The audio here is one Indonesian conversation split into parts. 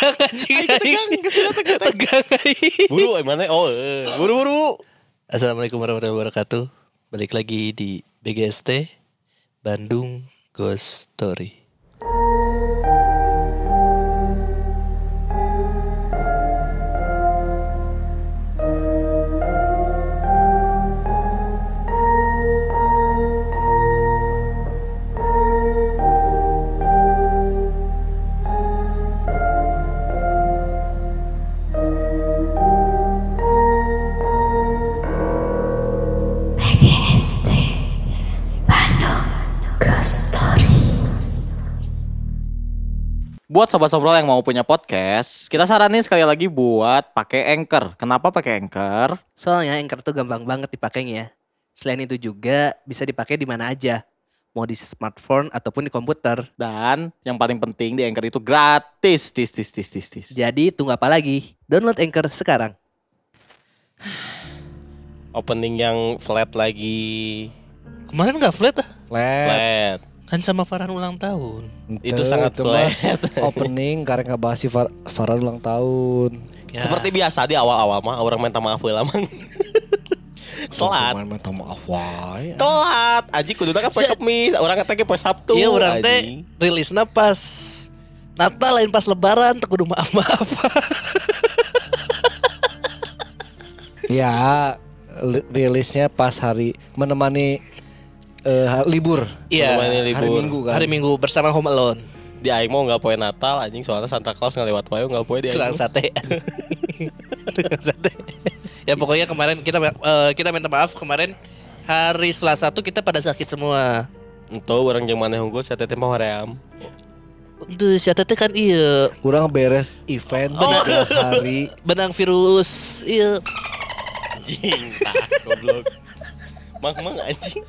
tegang anjing. tegang, ke sana tegang. Tegang. Buru emangnya oh eh, buru-buru. Assalamualaikum warahmatullahi wabarakatuh. Balik lagi di BGST Bandung Ghost Story. Buat sobat-sobat yang mau punya podcast, kita saranin sekali lagi buat pakai Anchor. Kenapa pakai Anchor? Soalnya Anchor tuh gampang banget dipakainya. Selain itu juga bisa dipakai di mana aja. Mau di smartphone ataupun di komputer. Dan yang paling penting di Anchor itu gratis. Tis, tis, tis, tis, tis. Jadi tunggu apa lagi? Download Anchor sekarang. Opening yang flat lagi. Kemarin nggak flat ah? Flat. Flat. Kan sama Farhan ulang tahun. Itu sangat itu mah flat. Opening karena ngebahas si Far Farhan ulang tahun. Ya. Seperti biasa di awal-awal mah orang minta maaf heula mang. Telat. Minta maaf wae. Telat. Aji kudu kan poe Si- Kamis, orang katanya poe Sabtu. Iya orang teh rilisnya pas Natal lain pas Lebaran tuh kudu maaf maaf. Ya, li- rilisnya pas hari menemani eh, ha- libur. Iya. Hari. Minggu kan. Hari Minggu bersama Home Alone. Di aing mau enggak poe Natal anjing soalnya Santa Claus ngelewat wae enggak poe di aing. Tukang sate. Tukang sate. ya pokoknya kemarin kita eh, kita minta maaf kemarin hari Selasa tuh kita pada sakit semua. Entuh orang jeung maneh unggul saya teh mah hoream. Tuh si Tete kan iya Kurang beres event tiga hari. benang virus iya Anjing, goblok. Mang mang anjing.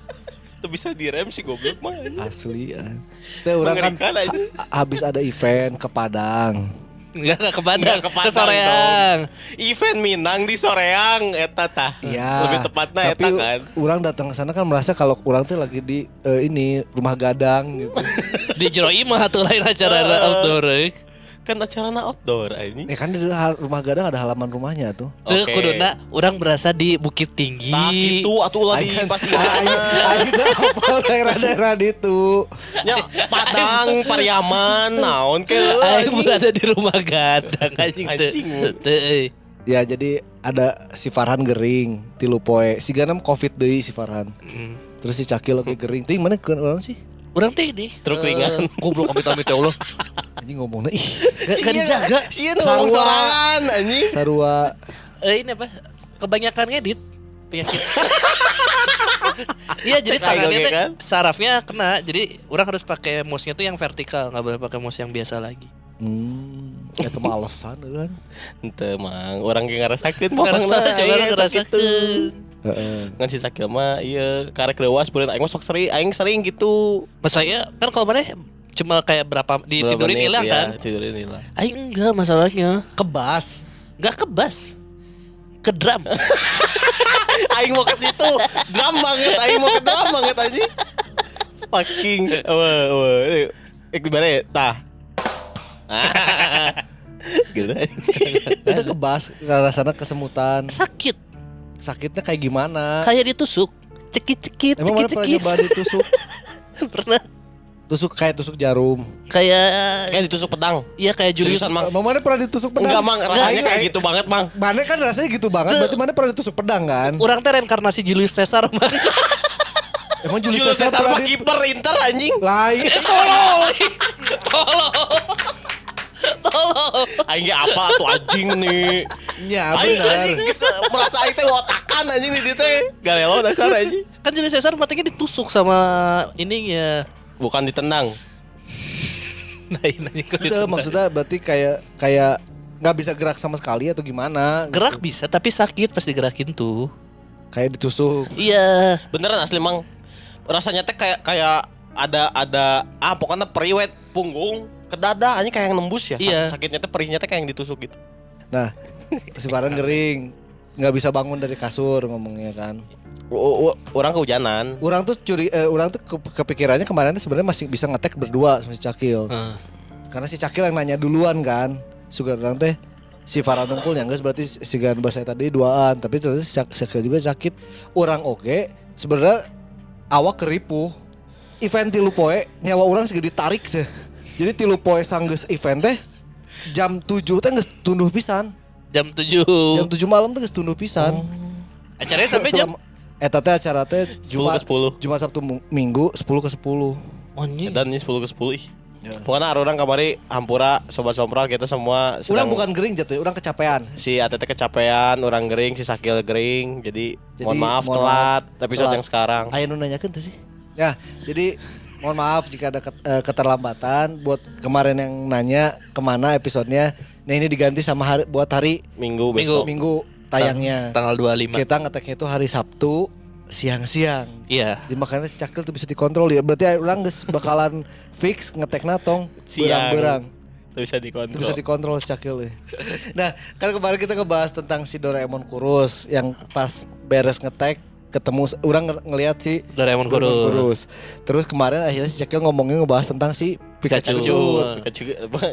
Tuh bisa direm sih goblok anjing. Asli. ah. Teh orang kan habis ada event ke Padang. Enggak ke Nggak ke ke, Padang Soreang. Event Minang di Soreang eta tah. Iya. Lebih tepatnya tapi eta kan. orang datang ke sana kan merasa kalau orang tuh lagi di eh, ini rumah gadang gitu. Di Jero Imah tuh lain acara outdoor. eh. Kan acarana outdoor anjing. ya kan di rumah gadang ada halaman rumahnya tuh. Tuh Oke. kuduna orang berasa di Bukit Tinggi. Tah itu atuh ulah di Aing- pas di Aing aing teh hafal daerah-daerah itu. nya Padang, Pariaman, naon ke anjing. berada di rumah gadang anjing euy. Ya jadi ada si Farhan gering, tilu poe. Si Ganam covid deui si Farhan. Mm. Terus si Cakil lagi gering. Ting mana ke orang sih? Urang teh di Stroke eh, ringan. Goblok amit-amit ya Allah. Anjing ngomongnya ih. Gak gak dijaga. Sieun ngomong Sarua. sorangan anjing. Sarua Eh ini apa? Kebanyakan ngedit penyakit. Iya jadi tangannya teh kan? sarafnya kena. Jadi orang harus pakai mouse-nya tuh yang vertikal, nggak boleh pakai mouse yang biasa lagi. Hmm, itu mah alasan kan. Henteu mang, urang ge ngarasakeun Ngerasa sih orang ngerasakeun. Heeh. Ngan si Sakil mah ieu karek leuwas beureun aing mah sok sering aing sering gitu. Mas saya kan kalau mana cuma kayak berapa ditidurin Berapa hilang menit, kan? ya, Tidurin hilang. Aing enggak masalahnya. Kebas. Enggak ke bass. Ke drum. aing mau ke situ. Drum banget, aing mau ke drum banget anjing. Fucking. Wah, wah. Eh gimana ya? Tah. Gitu. Itu kebas karena sana kesemutan. Sakit. Sakitnya kayak gimana? Kayak ditusuk. Cekit-cekit, Emang mana pernah cekit-cekit. nyoba ditusuk? Pernah. Tusuk kayak tusuk jarum. Kayak Kayak ditusuk pedang. Iya kayak Julius. Seriusan, Mang? Emang mana pernah ditusuk pedang? Enggak, Mang. Rasanya Aing- kayak aing- gitu banget, Mang. Mana kan rasanya gitu banget. Berarti mana pernah ditusuk pedang kan? Orang teh reinkarnasi Julius Caesar man. Emang Julius Julius Caesar Caesar pernah mah kiper Inter anjing. Lain. Tolong. Tolong. Tolong. Aing apa tuh anjing nih. Ya benar. merasa aing teh otakan anjing di dieu teh. Galelo dasar anjing. Kan Julius Caesar matanya ditusuk sama ininya. Bukan ditendang. Nah, ini kok Itu ditendang. maksudnya berarti kayak kayak nggak bisa gerak sama sekali atau gimana? gitu. gerak bisa tapi sakit pas digerakin tuh. Kayak ditusuk. Iya. Beneran asli mang. Rasanya teh kayak kayak ada ada ah pokoknya periwet punggung ke dada anjing kayak yang nembus ya. Iya. Sakitnya teh perihnya teh kayak yang ditusuk gitu. Nah, si Farhan gering, nggak bisa bangun dari kasur ngomongnya kan. Orang kehujanan. Orang tuh curi, eh, orang tuh ke- kepikirannya kemarin tuh sebenarnya masih bisa ngetek berdua sama si Cakil. Heeh. Karena si Cakil yang nanya duluan kan. sugan orang teh si Farhan Unggul yang guys berarti si Gan Basai tadi duaan tapi ternyata si Sakil juga sakit orang oke sebenarnya awak keripuh event tilu poe nyawa orang sih ditarik sih jadi tilu poe sanggeus event teh jam 7 teh geus tunduh pisan Jam 7. jam 7 malam teh geus tunduh pisan Acaranya sampai jam Eta teh acara teh 10 Jumat ke 10. Jumat Sabtu Minggu 10 ke 10. Oh, anjing. Dan ini 10 ke 10 ih. Pokoknya orang kamari hampura sobat sompral kita semua Orang sedang- bukan gering jatuh, orang kecapean. si ATT kecapean, orang gering, si Sakil gering. Jadi, Jadi, mohon maaf mohon telat maaf, episode telat. yang sekarang. Aya nu nanyakeun teh sih. Ya, jadi mohon maaf jika ada eh, keterlambatan buat kemarin yang nanya ke mana episodenya. Nah ini diganti sama hari buat hari Minggu Minggu. besok. Minggu tayangnya. Tanggal 25. Kita ngeteknya itu hari Sabtu siang-siang. Iya. Jadi makanya si Cakil tuh bisa dikontrol ya. Berarti orang geus bakalan fix ngetek natong Siang. berang-berang. Bisa dikontrol. Itu bisa dikontrol si Cakil ya. Nah, kan kemarin kita ngebahas tentang si Doraemon kurus yang pas beres ngetek ketemu orang ng- ngelihat si Doraemon kurus. Terus kemarin akhirnya si Cakil ngomongin ngebahas tentang si Pikachu. Pikachu. Pikachu,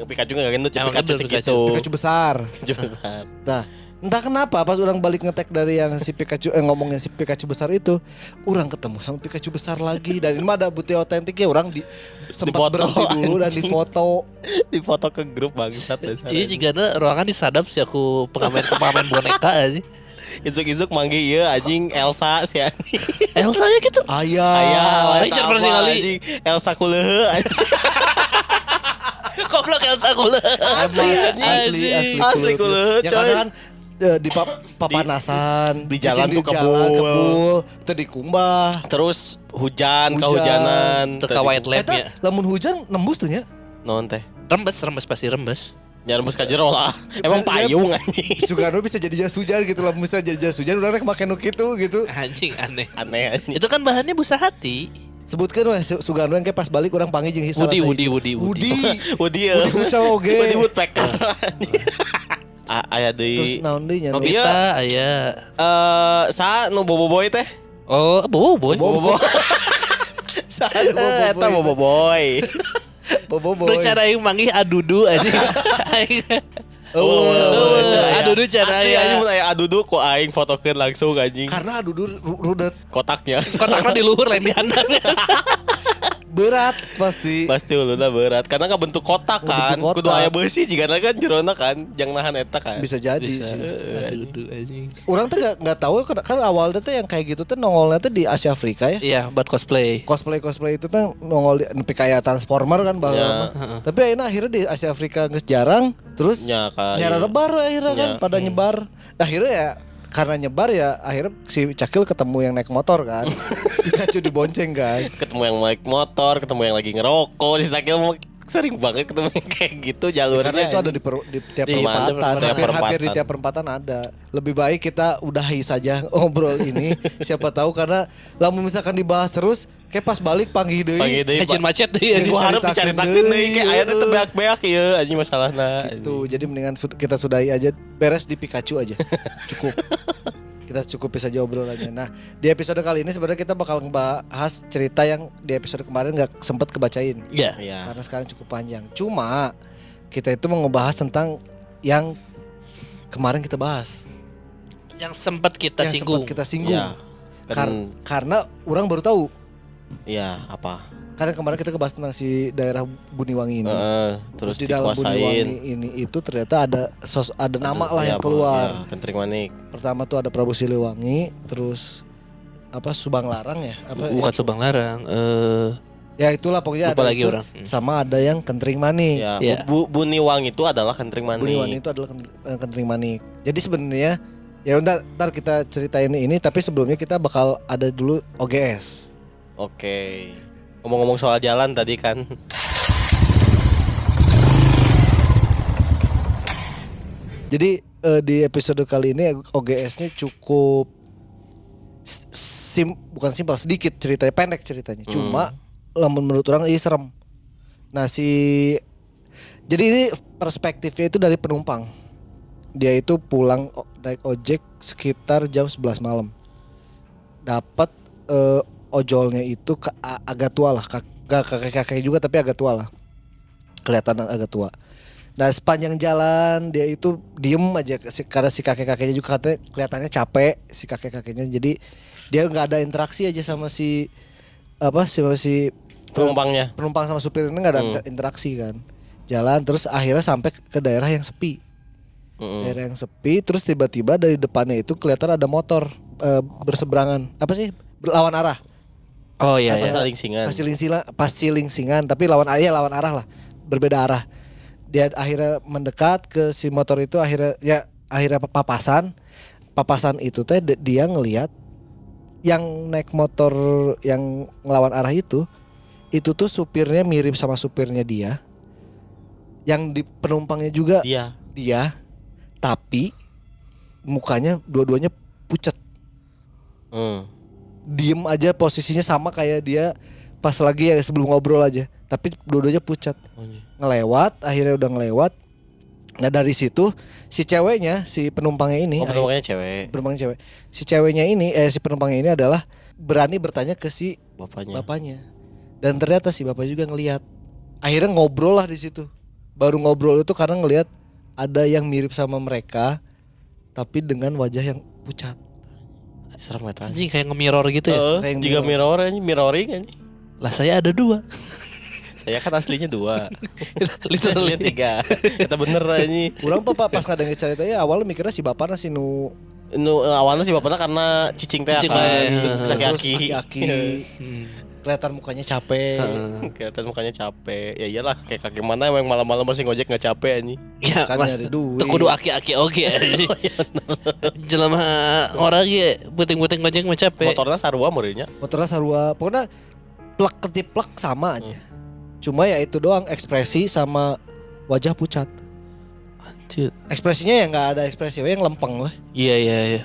Pikachu nggak gendut, Emang Pikachu gendut, segitu. Pikachu besar. Pikachu besar. Nah, entah kenapa pas orang balik ngetek dari yang si Pikachu eh ngomongin si Pikachu besar itu, orang ketemu sama Pikachu besar lagi dan ini mah ada bukti otentik ya orang di sempat Dipoto, berhenti dulu dan anjing. difoto. Di foto ke grup bangsat dasar. Iya jika ada ruangan disadap sih aku pengamen pengamen boneka aja. Izuk-izuk manggil iya anjing Elsa si anjing. Elsa ya gitu. Ayah. Ayah, jangan pernah ningali. anjing Elsa kulehe. Goblok Elsa kula. Asli, asli asli Asli kuleut, Ya coy. kadang kan eh, di pap- papanasan di jalan cicing tuh kebul. kebul teu dikumbah Terus hujan, Hujan. kehujanan. Teka white lab lamun hujan nembus tuh nya Non teh. Rembes, rembes pasti rembes. Nyarembus ka jero lah. Emang payung anjing. Sugano bisa jadi jas hujan gitu lamun bisa jadi jas hujan udah rek make nu kitu gitu Anjing aneh. Aneh anjing. Itu kan bahannya busa hati. sebutkan weh Su- Sugano yang kayak pas balik orang panggil jeung Woody, sahiji. Woody, Woody, Woody Woody ya. Woody Kucel oge. Woody Woodpecker. A- Aya terus di naon deui nya nu? Iya. Nobita, aya. eh sa nu bobo boy teh. Oh, bobo boy. Bobo boy. Saha nu Eh, Eta bobo bobo boy cara yang manggih adudu aja. Aing. Oh, Oh, aya. adudu cara Asli anjing mun aya adudu ku aing fotokeun langsung anjing karena adudur ru- rudet kotaknya. Kotaknya di luhur lain di handap. berat pasti Pasti uluna berat karena kan bentuk kotak kan. bentuk Kudu kotak. aya beusi jigana kan jerona kan jang nahan eta kan. bisa jadi Bisa. sih Adudu anjing. orang tuh gak, nggak tahu kan, kan awalnya tuh yang kayak gitu tuh nongolnya tuh di Asia Afrika ya Iya, buat cosplay. cosplay cosplay itu tuh nongol di nepi kayak Transformer kan bahwa Ya. tapi akhirnya akhirnya di Asia Afrika nggak jarang terus ka. nyara iya. rebar akhirnya kan Ya. pada nyebar akhirnya ya karena nyebar ya akhirnya si Cakil ketemu yang naik motor kan. Pikachu dibonceng kan. Ketemu yang naik motor, ketemu yang lagi ngerokok, si Sakil mau sering banget ketemu kayak gitu jalurnya. karena itu ada di, per- di tiap Di perempatan tiap hampir, hampir di tiap perempatan ada lebih baik kita udahi saja ngobrol ini siapa tahu karena lamun misalkan dibahas terus kayak pas balik panggil deui Panggil deui, Ecin Pak. macet deh. Jadi Gua harap diceritakeun deui deui, kayak aya teh heeh. teu beak-beak ieu anjing masalahna. gitu jadi mendingan kita sudahi aja beres di Pikachu aja cukup kita cukupi saja obrolannya nah di episode kali ini sebenarnya kita bakal ngebahas cerita yang di episode kemarin nggak sempet kebacain Iya. Iya. karena sekarang cukup panjang cuma kita itu mau ngebahas tentang yang kemarin kita bahas Yang sempat kita yang singgung. sempat kita singgung Iya. Kar- karena orang baru tahu iya apa? Karena kemarin kita ngebahas tentang si daerah Buniwangi ini Heeh, terus, terus, di dalam Buniwangi ini itu ternyata ada sos ada nama lah Iya, yang keluar Iya, Kentring Manik. pertama tuh ada Prabu Siliwangi terus apa Subang Larang ya apa Bukan Subang Larang. Eh, ya itulah pokoknya Lupa ada lagi itu, orang. Hmm. sama ada yang Kentring Manik Ya, Iya. Bu, Buniwang itu adalah Kentring Manik. Buniwangi itu adalah Kent- eh, Kentring Manik jadi sebenarnya ya udah ntar kita ceritain ini tapi sebelumnya kita bakal ada dulu OGS Oke. Ngomong-ngomong soal jalan tadi kan. jadi eh, di episode kali ini OGS-nya cukup sim bukan simpel sedikit ceritanya pendek ceritanya. Cuma lamun menurut orang ini serem. Nah si jadi ini perspektifnya itu dari penumpang. Dia itu pulang naik ojek sekitar jam 11 malam. Dapat eh, ojolnya itu ke- agak tua lah kak- gak kakek kakek juga tapi agak tua lah. Kelihatan agak tua. Nah sepanjang jalan dia itu diem aja karena si kakek kakeknya juga katanya kelihatannya capek si kakek kakeknya jadi dia nggak ada interaksi aja sama si apa sih sama si Penumpangnya. penumpang sama supir ini nggak ada inter- interaksi kan. Jalan terus akhirnya sampai ke daerah yang sepi. Mm-mm. daerah yang sepi terus tiba-tiba dari depannya itu kelihatan ada motor eh, berseberangan. Apa sih? Berlawan arah Oh iya Apa iya. saling singan? pasti lingsila pasti lingsingan tapi lawan ayah lawan arah lah berbeda arah dia akhirnya mendekat ke si motor itu akhirnya ya akhirnya papasan papasan itu teh dia ngelihat yang naik motor yang ngelawan arah itu itu tuh supirnya mirip sama supirnya dia yang di penumpangnya juga Dia. dia tapi mukanya dua-duanya pucat Hmm. Diem aja posisinya sama kayak dia pas lagi ya sebelum ngobrol aja. Tapi dua-duanya pucat. Ngelewat akhirnya udah ngelewat. Nah dari situ si ceweknya si penumpangnya ini Oh, penumpangnya cewek. penumpang cewek. Si ceweknya ini eh si penumpangnya ini adalah berani bertanya ke si Bapaknya. bapaknya. Dan ternyata si bapak juga ngelihat akhirnya ngobrol lah di situ. Baru ngobrol itu karena ngelihat ada yang mirip sama mereka tapi dengan wajah yang pucat Serem eta. Anjing kayak nge-mirror gitu ya. Heeh, Kayak jika mirror. mirror anjing, mirroring anjing. Lah saya ada dua. Saya kan aslinya dua. Literally. Lihat tiga. Kita bener anjing. Kurang papa pas nggak ceritanya awalnya mikirnya si bapak nasi nu Nu awalnya sih bapaknya karena cicing teh teh. terus sakit terus aki. aki Hmm. Kelihatan mukanya capek Kelihatan mukanya capek. Ya iyalah kayak kaki mana yang malam-malam masih ngojek nggak capek anjing. Ya, Kan mas, nyari duit. teu kudu aki-aki oge. Jelema orang ge puting-puting ngojek mah capek. Motornya sarua meureunnya. motornya sarua pokoknya plek ketiplek sama aja cuma ya itu doang ekspresi sama wajah pucat Anjir. ekspresinya ya nggak ada ekspresi yang lempeng weh Iya iya iya.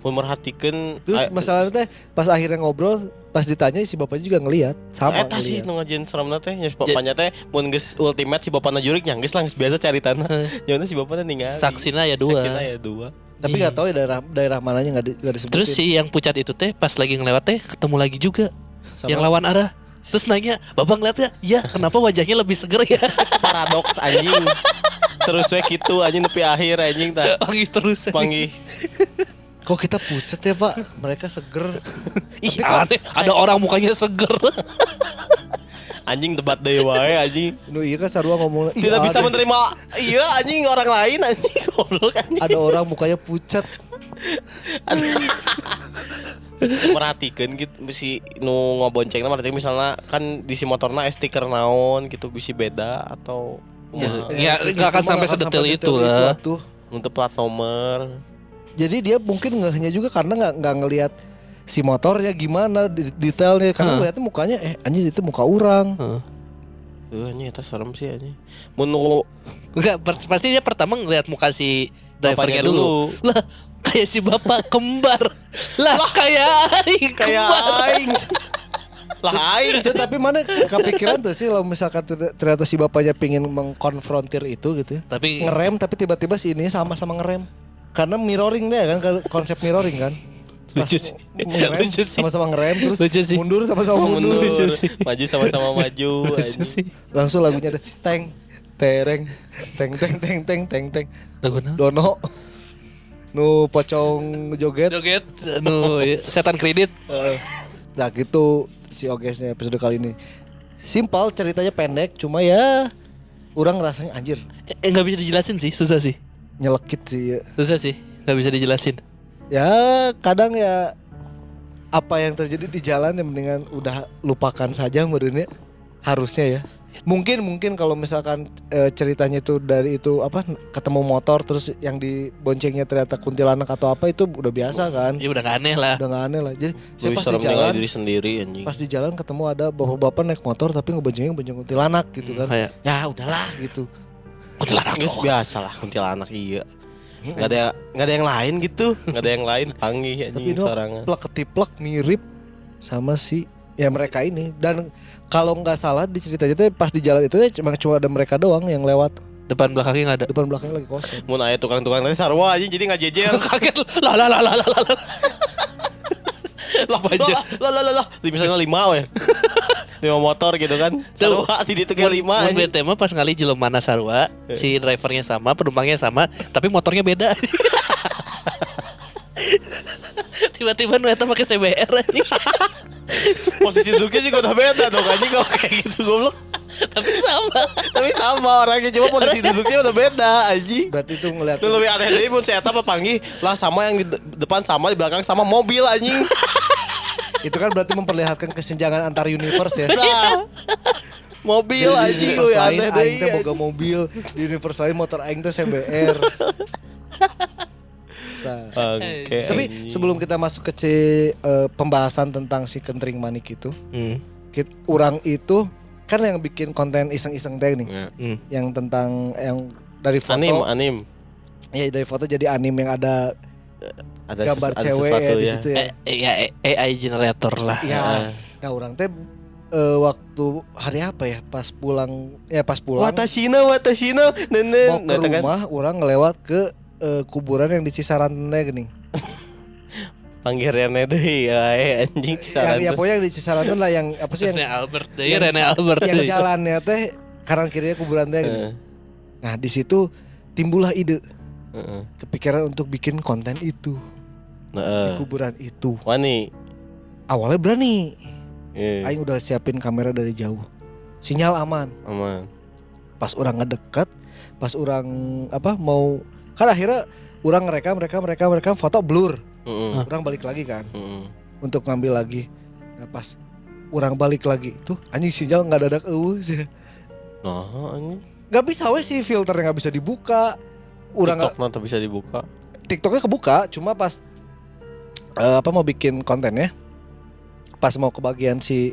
Mun merhatikeun terus masalahnya teh pas akhirnya ngobrol pas ditanya si bapaknya juga ngelihat sama Eta sih ngeliat. nu ngajian seremna teh nya si bapaknya teh mun geus ultimate si bapakna jurik nya geus lah geus biasa cari tanah. Jangan si bapaknya ningali. Saksina ya dua. Saksina ya dua. tapi nggak tahu ya daerah daerah mananya nggak di, disebutin Terus si yang pucat itu teh pas lagi ngelewat teh ketemu lagi juga Sama- yang lawan arah. Terus nanya, "Bapak ngeliat ya? Ya, kenapa wajahnya lebih seger ya?" Paradoks anjing. Terus we kitu anjing nepi akhir anjing tah. Panggil terus. Panggih. Kok kita pucat ya pak mereka seger Ih, aneh. Ada orang mukanya seger. Anjing debat deui wae anjing. nu iya kan sarua ngomong "Ih, Tidak bisa menerima iya anjing orang lain anjing goblok anjing. ada orang mukanya pucat Perhatikan gitu si nu ngoboncengna berarti misalnya kan di si motorna stiker naon gitu bisa beda atau Ya, ya Itu nggak akan sampai sedetail itu detail lah. untuk plat nomor. Jadi dia mungkin ngehnya juga karena nggak nggak ngelihat si motornya gimana detailnya karena Hah. ngeliatnya mukanya eh anjir itu muka orang. Heeh. Eh anjing eta serem sih anjing. Mun nu Enggak, per- pasti dia pertama ngeliat muka si drivernya dulu. dulu. Lah, kayak si bapak kembar. lah, kayak aing kayak aing. lah aing. Cek, tapi mana ke- kepikiran tuh sih kalau misalkan ter- ternyata si bapaknya pingin mengkonfrontir itu gitu ya. Tapi Ngerem tapi tiba-tiba si ini sama-sama ngerem. Karena mirroring deh kan kalau konsep mirroring kan. Lucu sih. ngerem Lucu sih. sama-sama ngerem terus Lucu sih. mundur sama-sama mundur. mundur. Lucu sih. Maju sama-sama maju Lucu sih. Langsung lagunya deh teng tereng teng teng teng teng teng teng Lagu? Dono nu pocong joget Joget, anu setan kredit. Eh, Nah gitu si Ogesnya episode kali ini Simpel ceritanya pendek Cuma ya Orang rasanya anjir Eh nggak bisa dijelasin sih, susah sih. Nyelekit sih ya. Susah sih, nggak bisa dijelasin. ya kadang ya Apa yang terjadi di jalan ya mendingan Udah lupakan saja menurutnya Harusnya ya Mungkin mungkin kalau misalkan eh, ceritanya itu dari itu apa ketemu motor terus yang diboncengnya ternyata kuntilanak atau apa itu udah biasa kan Ya udah gak aneh lah. udah gak aneh lah jadi saya pas di jalan diri sendiri anjing. pas di jalan ketemu ada bapak-bapak naik motor tapi ngeboncengnya bonceng kuntilanak gitu kan kayak- ya udahlah gitu Kuntilanak tuh. biasa lah kuntilanak iya. Gak ada nggak ada yang lain gitu, nggak ada yang lain panggih tapi anjing itu sorangan. plek ketiplek mirip sama si ya mereka ini dan kalau nggak salah di ceritanya tuh pas di jalan itu ya cuma cuma ada mereka doang yang lewat Depan belakangnya nggak ada. depan belakangnya lagi kosong Mun aya tukang-tukang tadi sarwa anjing jadi nggak jejer. Kaget lah lah lah lah lah lah. lah, lah, lah, lah, lah, lah. Misalnya lima weh. Lima motor gitu kan. Sarua di ge lima. Mun bete mah pas ngali jelema mana sarua, si drivernya sama, penumpangnya sama, tapi motornya beda. Tiba-tiba nu eta pakai CBR anjing. Posisi duduknya juga udah beda dong anjing kalau kayak gitu goblok. tapi sama. Tapi sama orangnya cuma posisi duduknya udah beda anjing. Berarti itu ngeliat Lu lebih aneh dari pun saya apa panggil lah sama yang di de- depan sama di belakang sama mobil anjing. Itu kan berarti memperlihatkan kesenjangan antar universe ya. Nah, mobil anjing lu ya aing teh deh. boga mobil, di universe lain motor aing teh CBR. Nah, Bangke, tapi sebelum kita masuk ke ci- eh, pembahasan tentang si Kentring Manik itu, Hmm. kit- orang itu kan yang bikin konten iseng-iseng teh nih, Ya. Hmm. yang tentang yang dari foto, Anim, anim. ya dari foto jadi anime yang ada Ada, gambar ses- ada cewek sesuatu ya di ya. situ ya. Eh, ya AI generator lah. Ya, nah orang teh eh, waktu hari apa ya pas pulang ya pas pulang Watashina, Watashina, nenen. mau ke rumah orang ngelewat ke eh, kuburan yang di Cisaran teh gini. Panggilannya deh ya eh, anjing Yang kisaran ya pokoknya yang di Cisaran tuh lah yang apa sih Rene yang Albert deh, Rene Albert yang jalannya teh kanan kirinya kuburan teh gini. Heeh, Nah, di situ timbullah ide heeh. kepikiran untuk bikin konten itu di kuburan itu. Wani. Awalnya berani. Iya, Aing udah siapin kamera dari jauh. Sinyal aman. aman. Pas orang ngedekat, pas orang apa mau kan akhirnya orang mereka mereka mereka mereka foto blur. Heeh. Orang balik lagi kan Heeh. untuk ngambil lagi. Nah, pas orang balik lagi tuh anjing sinyal nggak dadak eueuh sih. Nah, anjing. Nggak bisa we sih filternya nggak bisa dibuka. Orang TikTok nanti bisa dibuka. TikToknya kebuka, cuma pas eh, apa mau bikin kontennya, pas mau kebagian si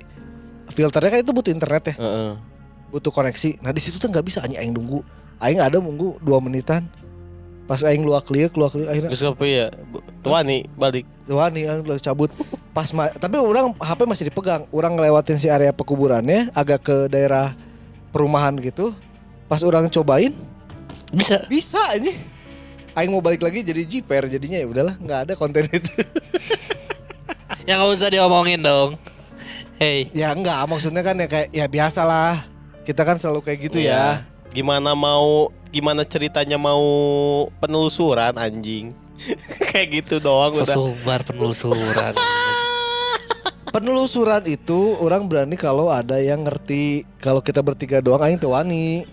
filternya kan itu butuh internet ya, Heeh. butuh koneksi. Nah di situ tuh nggak bisa aing aing nunggu, aing ada nunggu dua menitan. Pas aing luak liuk luak liuk akhirnya Terus apa ya? Tuh Wani balik. wah nih aing cabut. Pas ma- tapi orang HP masih dipegang, orang ngelewatin si area pekuburannya agak ke daerah perumahan gitu. Pas orang cobain Bisa. bisa ini. Aing mau balik lagi jadi jiper jadinya ya udahlah nggak ada konten itu. Ya nggak usah diomongin dong. Hey, Ya enggak, maksudnya kan ya kayak ya biasalah. Kita kan selalu kayak gitu Iya. ya. Gimana mau gimana ceritanya mau penelusuran anjing. Kayak gitu doang udah. sesumbar penelusuran. Penelusuran itu orang berani kalau ada yang ngerti kalau kita bertiga doang aing teu wani.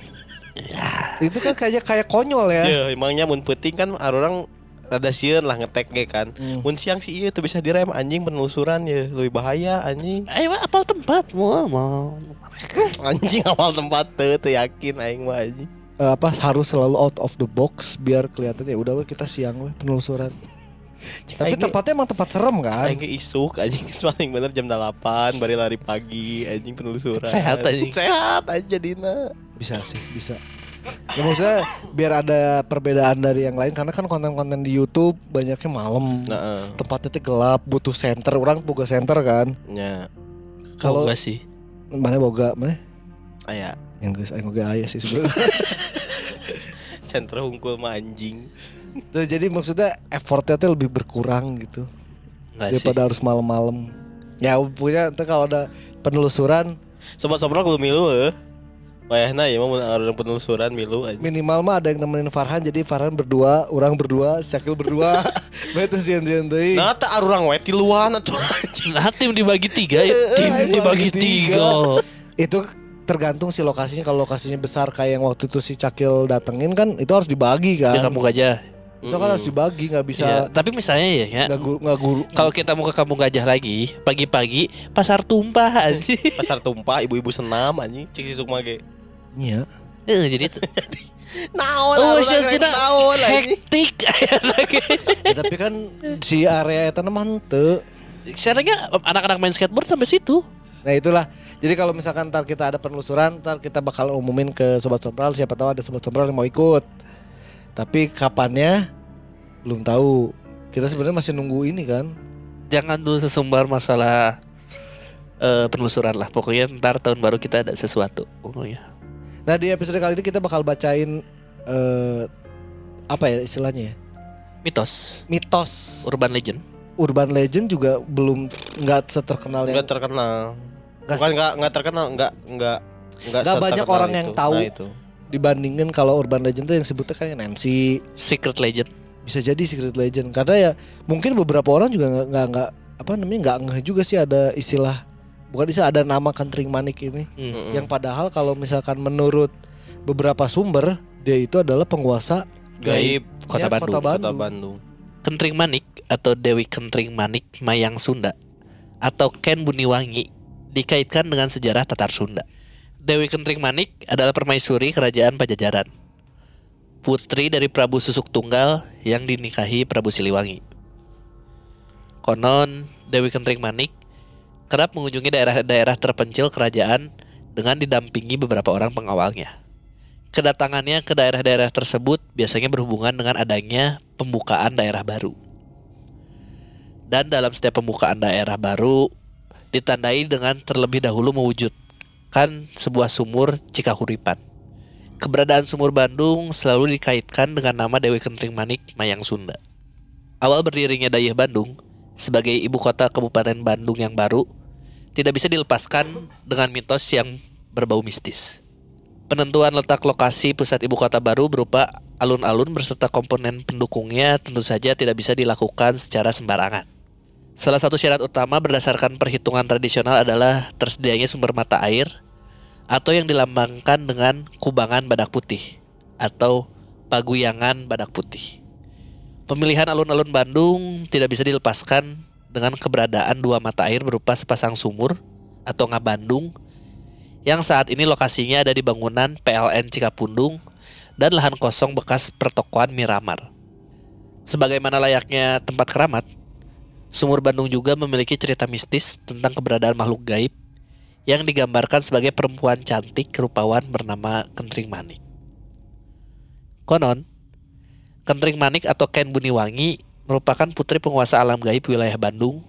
Itu kan kayak kayak konyol ya. Ya, emangnya mun penting kan orang rada sieun lah ngetek ge kan. Hmm. Mun siang sih iya tuh bisa direm anjing penelusuran ya lebih bahaya anjing. Ayo apal tempat mau mau. Anjing awal tempat teu teu yakin aing mah anjing. Eh, apa harus selalu out of the box biar kelihatan ya udah we kita siang we penelusuran. Tapi Aing tempatnya emang tempat serem kan. Aing ge isuk anjing paling bener jam 8 bari lari pagi anjing penelusuran. Sehat, anjing. Sehat aja Dina. Bisa sih, bisa. Ya maksudnya biar ada perbedaan dari yang lain karena kan konten-konten di YouTube banyaknya malam. Nah, Tempatnya tuh gelap, butuh center. Orang boga center kan. nya Kalau Kalau sih. mana boga mana? aya Yang geus aing boga aya sih sebenarnya. sentra hungkul mah anjing. Tuh, jadi maksudnya effortnya tuh lebih berkurang gitu Enggak sih. daripada harus malam-malam. Ya punya kalau ada penelusuran Sobat-sobat kudu milu eh. Wayahna ya mau orang penelusuran milu anjing. minimal mah ada yang nemenin Farhan jadi Farhan berdua, orang berdua, Syakil berdua. Betul sian-sian deui. Nah, tak arurang we tiluan atuh anjing. Nah tim dibagi tiga ya. Tim Dibagi dibagi tiga. Itu tergantung si lokasinya kalau lokasinya besar kayak yang waktu itu si Cakil datengin kan itu harus dibagi kan. Ya kamu gajah. Itu kan harus dibagi nggak bisa Iya, tapi misalnya ya, ya nggak guru nggak guru. kalau kita mau ke kampung gajah lagi, pagi-pagi pasar tumpah anjing. Pasar tumpah ibu-ibu senam anjing cek si Sukma ge. Iya. Eh, jadi itu. Naon Oh, sih sih naon hektik. Ya, tapi kan si area itu mah henteu. Sebenarnya anak-anak main skateboard sampai situ. Nah itulah. Jadi kalau misalkan ntar kita ada penelusuran, ntar kita bakal umumin ke sobat sompral. Siapa tahu ada sobat sompral yang mau ikut. Tapi kapannya belum tahu. Kita sebenarnya masih nunggu ini kan. Jangan dulu sesumbar masalah eh, penelusuran lah. Pokoknya ntar tahun baru kita ada sesuatu. Pokoknya. Nah di episode kali ini kita bakal bacain eh apa ya istilahnya ya? Mitos, Mitos urban legend. urban legend juga belum nggak seterkenal yang Enggak terkenal. Nggak Bukan nggak nggak terkenal, nggak nggak nggak Nggak banyak orang yang itu. tahu. Nah, itu. dibandingin kalau urban legend tuh yang sebutnya kan Nancy Secret Legend. bisa jadi secret legend karena ya mungkin beberapa orang juga nggak nggak nggak apa namanya nggak ngeh juga sih ada istilah bukan istilah ada nama kentring manik ini Hmm. yang padahal kalau misalkan menurut beberapa sumber dia itu adalah penguasa Gaib Kota Ya, Bandung. Kota Bandung. Kota Bandung. Kentring Manik atau Dewi Kentring Manik Mayang Sunda atau Ken Buniwangi dikaitkan dengan sejarah Tatar Sunda. Dewi Kentring Manik adalah permaisuri kerajaan Pajajaran. Putri dari Prabu Susuk Tunggal yang dinikahi Prabu Siliwangi. Konon Dewi Kentring Manik kerap mengunjungi daerah-daerah terpencil kerajaan dengan didampingi beberapa orang pengawalnya. Kedatangannya ke daerah-daerah tersebut biasanya berhubungan dengan adanya pembukaan daerah baru. Dan dalam setiap pembukaan daerah baru ditandai dengan terlebih dahulu mewujudkan sebuah sumur Cikahuripan. Keberadaan sumur Bandung selalu dikaitkan dengan nama Dewi Kentring Manik Mayang Sunda. Awal berdirinya Dayah Bandung sebagai ibu kota Kabupaten Bandung yang baru tidak bisa dilepaskan dengan mitos yang berbau mistis. Penentuan letak lokasi pusat ibu kota baru berupa alun-alun beserta komponen pendukungnya tentu saja tidak bisa dilakukan secara sembarangan. Salah satu syarat utama berdasarkan perhitungan tradisional adalah tersedianya sumber mata air atau yang dilambangkan dengan kubangan badak putih atau paguyangan badak putih. Pemilihan alun-alun Bandung tidak bisa dilepaskan dengan keberadaan dua mata air berupa sepasang sumur atau ngabandung yang saat ini lokasinya ada di bangunan PLN Cikapundung dan lahan kosong bekas pertokoan Miramar. Sebagaimana layaknya tempat keramat, Sumur Bandung juga memiliki cerita mistis tentang keberadaan makhluk gaib yang digambarkan sebagai perempuan cantik rupawan bernama Kentring Manik. Konon, Kentring Manik atau Ken Buniwangi merupakan putri penguasa alam gaib wilayah Bandung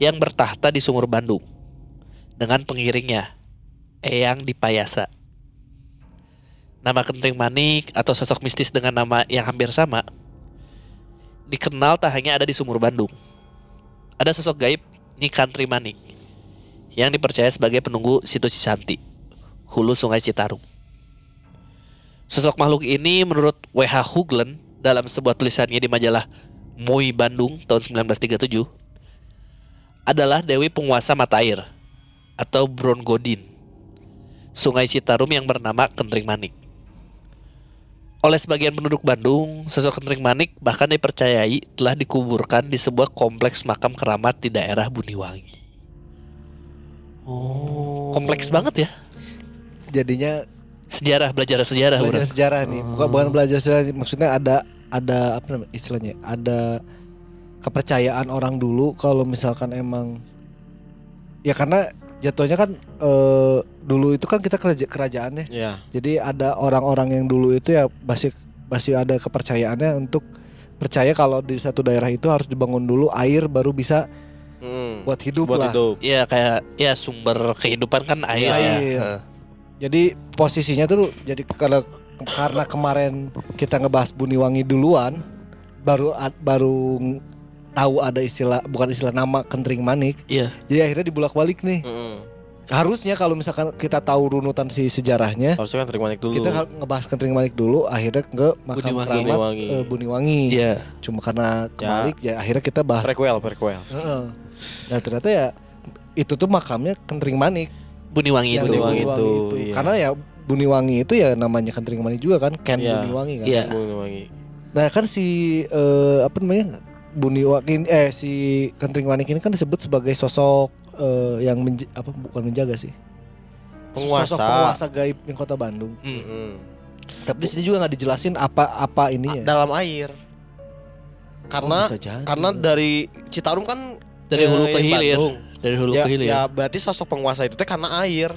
yang bertahta di Sumur Bandung dengan pengiringnya, Eyang Dipayasa. Nama Kentring Manik atau sosok mistis dengan nama yang hampir sama dikenal tak hanya ada di Sumur Bandung. Ada sosok gaib Nyi Kantri Manik yang dipercaya sebagai penunggu situ Cisanti, hulu Sungai Citarum. Sosok makhluk ini menurut W.H. Huglen dalam sebuah tulisannya di majalah Moi Bandung tahun 1937 adalah dewi penguasa mata air atau Brongodin, Sungai Citarum yang bernama Kentring Manik. Oleh sebagian penduduk Bandung, sosok Kentring Manik bahkan dipercayai telah dikuburkan di sebuah kompleks makam keramat di daerah Buniwangi. Oh, kompleks banget ya. jadinya Sejarah belajar sejarah, belajar sejarah nih bukan bukan belajar sejarah maksudnya ada ada apa namanya istilahnya ada kepercayaan orang dulu kalau misalkan emang ya karena jatuhnya kan eh, dulu itu kan kita keraja- kerajaan ya Iya. jadi ada orang-orang yang dulu itu ya masih masih ada kepercayaannya untuk percaya kalau di satu daerah itu harus dibangun dulu air baru bisa Hmm. buat hidup Buat lah hidup. Iya kayak ya sumber kehidupan kan air ya. Air. Heeh. Jadi posisinya tuh jadi kalau karena kemarin kita ngebahas Buniwangi duluan, baru baru tahu ada istilah bukan istilah nama Kentring Manik. Iya. Jadi akhirnya dibulak-balik nih. Mm-mm. Harusnya kalau misalkan kita tahu runutan si sejarahnya, Harusnya kan terima dulu. kita ngebahas Kentring Manik dulu, akhirnya ke makam Buniwangi. keramat Buniwangi. eh, Buniwangi. Iya. Cuma karena kebalik ya. akhirnya kita bahas. prequel, prequel. Heeh. Nah ternyata ya itu tuh makamnya Kentring Manik. Buniwangi yang itu. Buniwangi itu, itu. iya. Karena ya Buniwangi itu ya namanya Kentring Manik juga kan, Ken Iya. Buniwangi kan. Iya. Buniwangi. Nah kan si eh, apa namanya Buniwangi eh si Kentring Manik ini kan disebut sebagai sosok eh, yang menj- apa bukan menjaga sih. Penguasa. Sosok penguasa gaib di Kota Bandung. Hmm. Mm-mm. Tapi di sini juga nggak dijelasin apa apa ininya. Dalam air. Karena Oh, bisa jadi. karena dari Citarum kan Dari hulu ke hilir. Bandung. Dari hulu ya, ke hilir. ya berarti sosok penguasa itu teh karena air.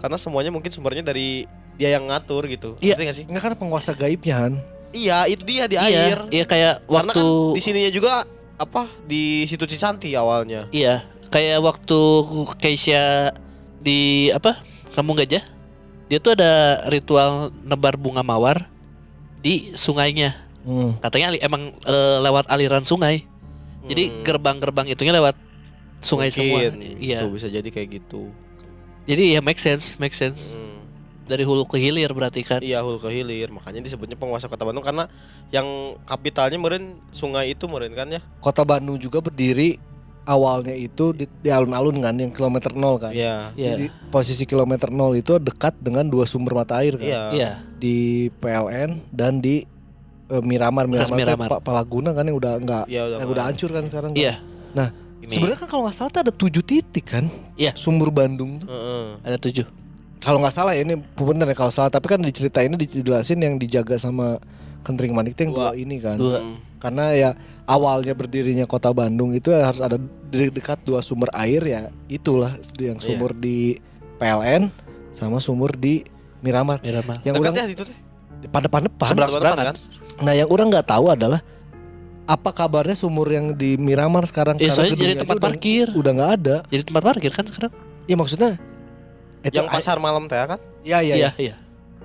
Karena semuanya mungkin sumbernya dari dia yang ngatur gitu. Iya. Ngerti nggak sih? Enggak kan penguasa gaibnya Han. Iya, itu dia di Iya, air. iya kayak Karena waktu kan di sininya juga apa di situ Cisanti awalnya. iya, kayak waktu Keisha di apa? Kampung Gajah. Dia tuh ada ritual nebar bunga mawar di sungainya. Hmm. Katanya emang eh, lewat aliran sungai. Jadi Hmm. gerbang-gerbang itunya lewat sungai semua. Mungkin, Iya. Itu bisa jadi kayak gitu. Jadi ya make sense, make sense. Hmm. Dari hulu ke hilir berarti kan. Iya hulu ke hilir makanya disebutnya penguasa kota Bandung karena yang kapitalnya meren sungai itu meren kan ya Kota Bandung juga berdiri awalnya itu di, di alun-alun kan yang kilometer nol kan. Iya Iya. Jadi posisi kilometer nol itu dekat dengan dua sumber mata air kan. iya Iya. Di PLN dan di eh, Miramar Miramar, Miramar. Pa- Palaguna kan yang udah enggak Iya, udah yang udah hancur kan sekarang. kan. Iya. Nah, Ini. Sebenarnya kan kalau nggak salah tuh ada tujuh titik kan Iya. sumber Bandung tuh. Heeh. Ada tujuh. Kalau nggak salah ya ini bener ya kalau salah tapi kan di cerita ini dijelasin yang dijaga sama Kentring Manik tuh yang dua, Dua. ini kan. Dua. Hmm. Karena ya awalnya berdirinya kota Bandung itu harus ada di dekat dua sumber air ya itulah yang sumur di PLN sama sumur di Miramar. Miramar. Yang Dekat orang ya itu teh. pada depan. Seberang-seberangan. kan? Nah yang orang nggak tahu adalah apa kabarnya sumur yang di Miramar sekarang Ya, Karena soalnya jadi tempat udah- parkir. Udah nggak ada. Jadi tempat parkir kan sekarang? Ya maksudnya itu Yang pasar malam teh kan? Ya ya, ya. Iya, iya.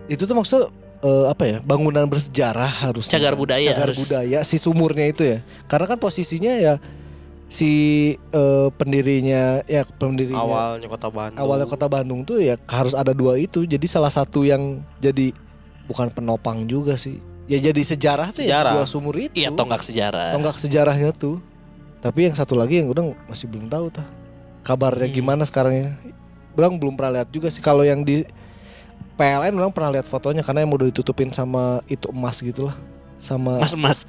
Itu tuh maksud eh, apa ya? Bangunan bersejarah harus Cagar budaya Cagar harus. budaya si sumurnya itu ya. Karena kan posisinya ya si eh, pendirinya ya pendirinya Awalnya kota Bandung. awalnya kota Bandung tuh ya harus ada dua itu. Jadi salah satu yang jadi bukan penopang juga sih. Ya jadi sejarah tuh Sejarah. ya dua sumur itu. Iya, tonggak sejarah. Tonggak sejarahnya tuh. Tapi yang satu lagi yang udah masih belum tahu tah. Kabarnya Hmm. gimana sekarang ya? Bang belum pernah lihat juga sih kalau yang di PLN orang pernah lihat fotonya karena yang udah ditutupin sama itu emas gitu lah. Sama Mas-mas.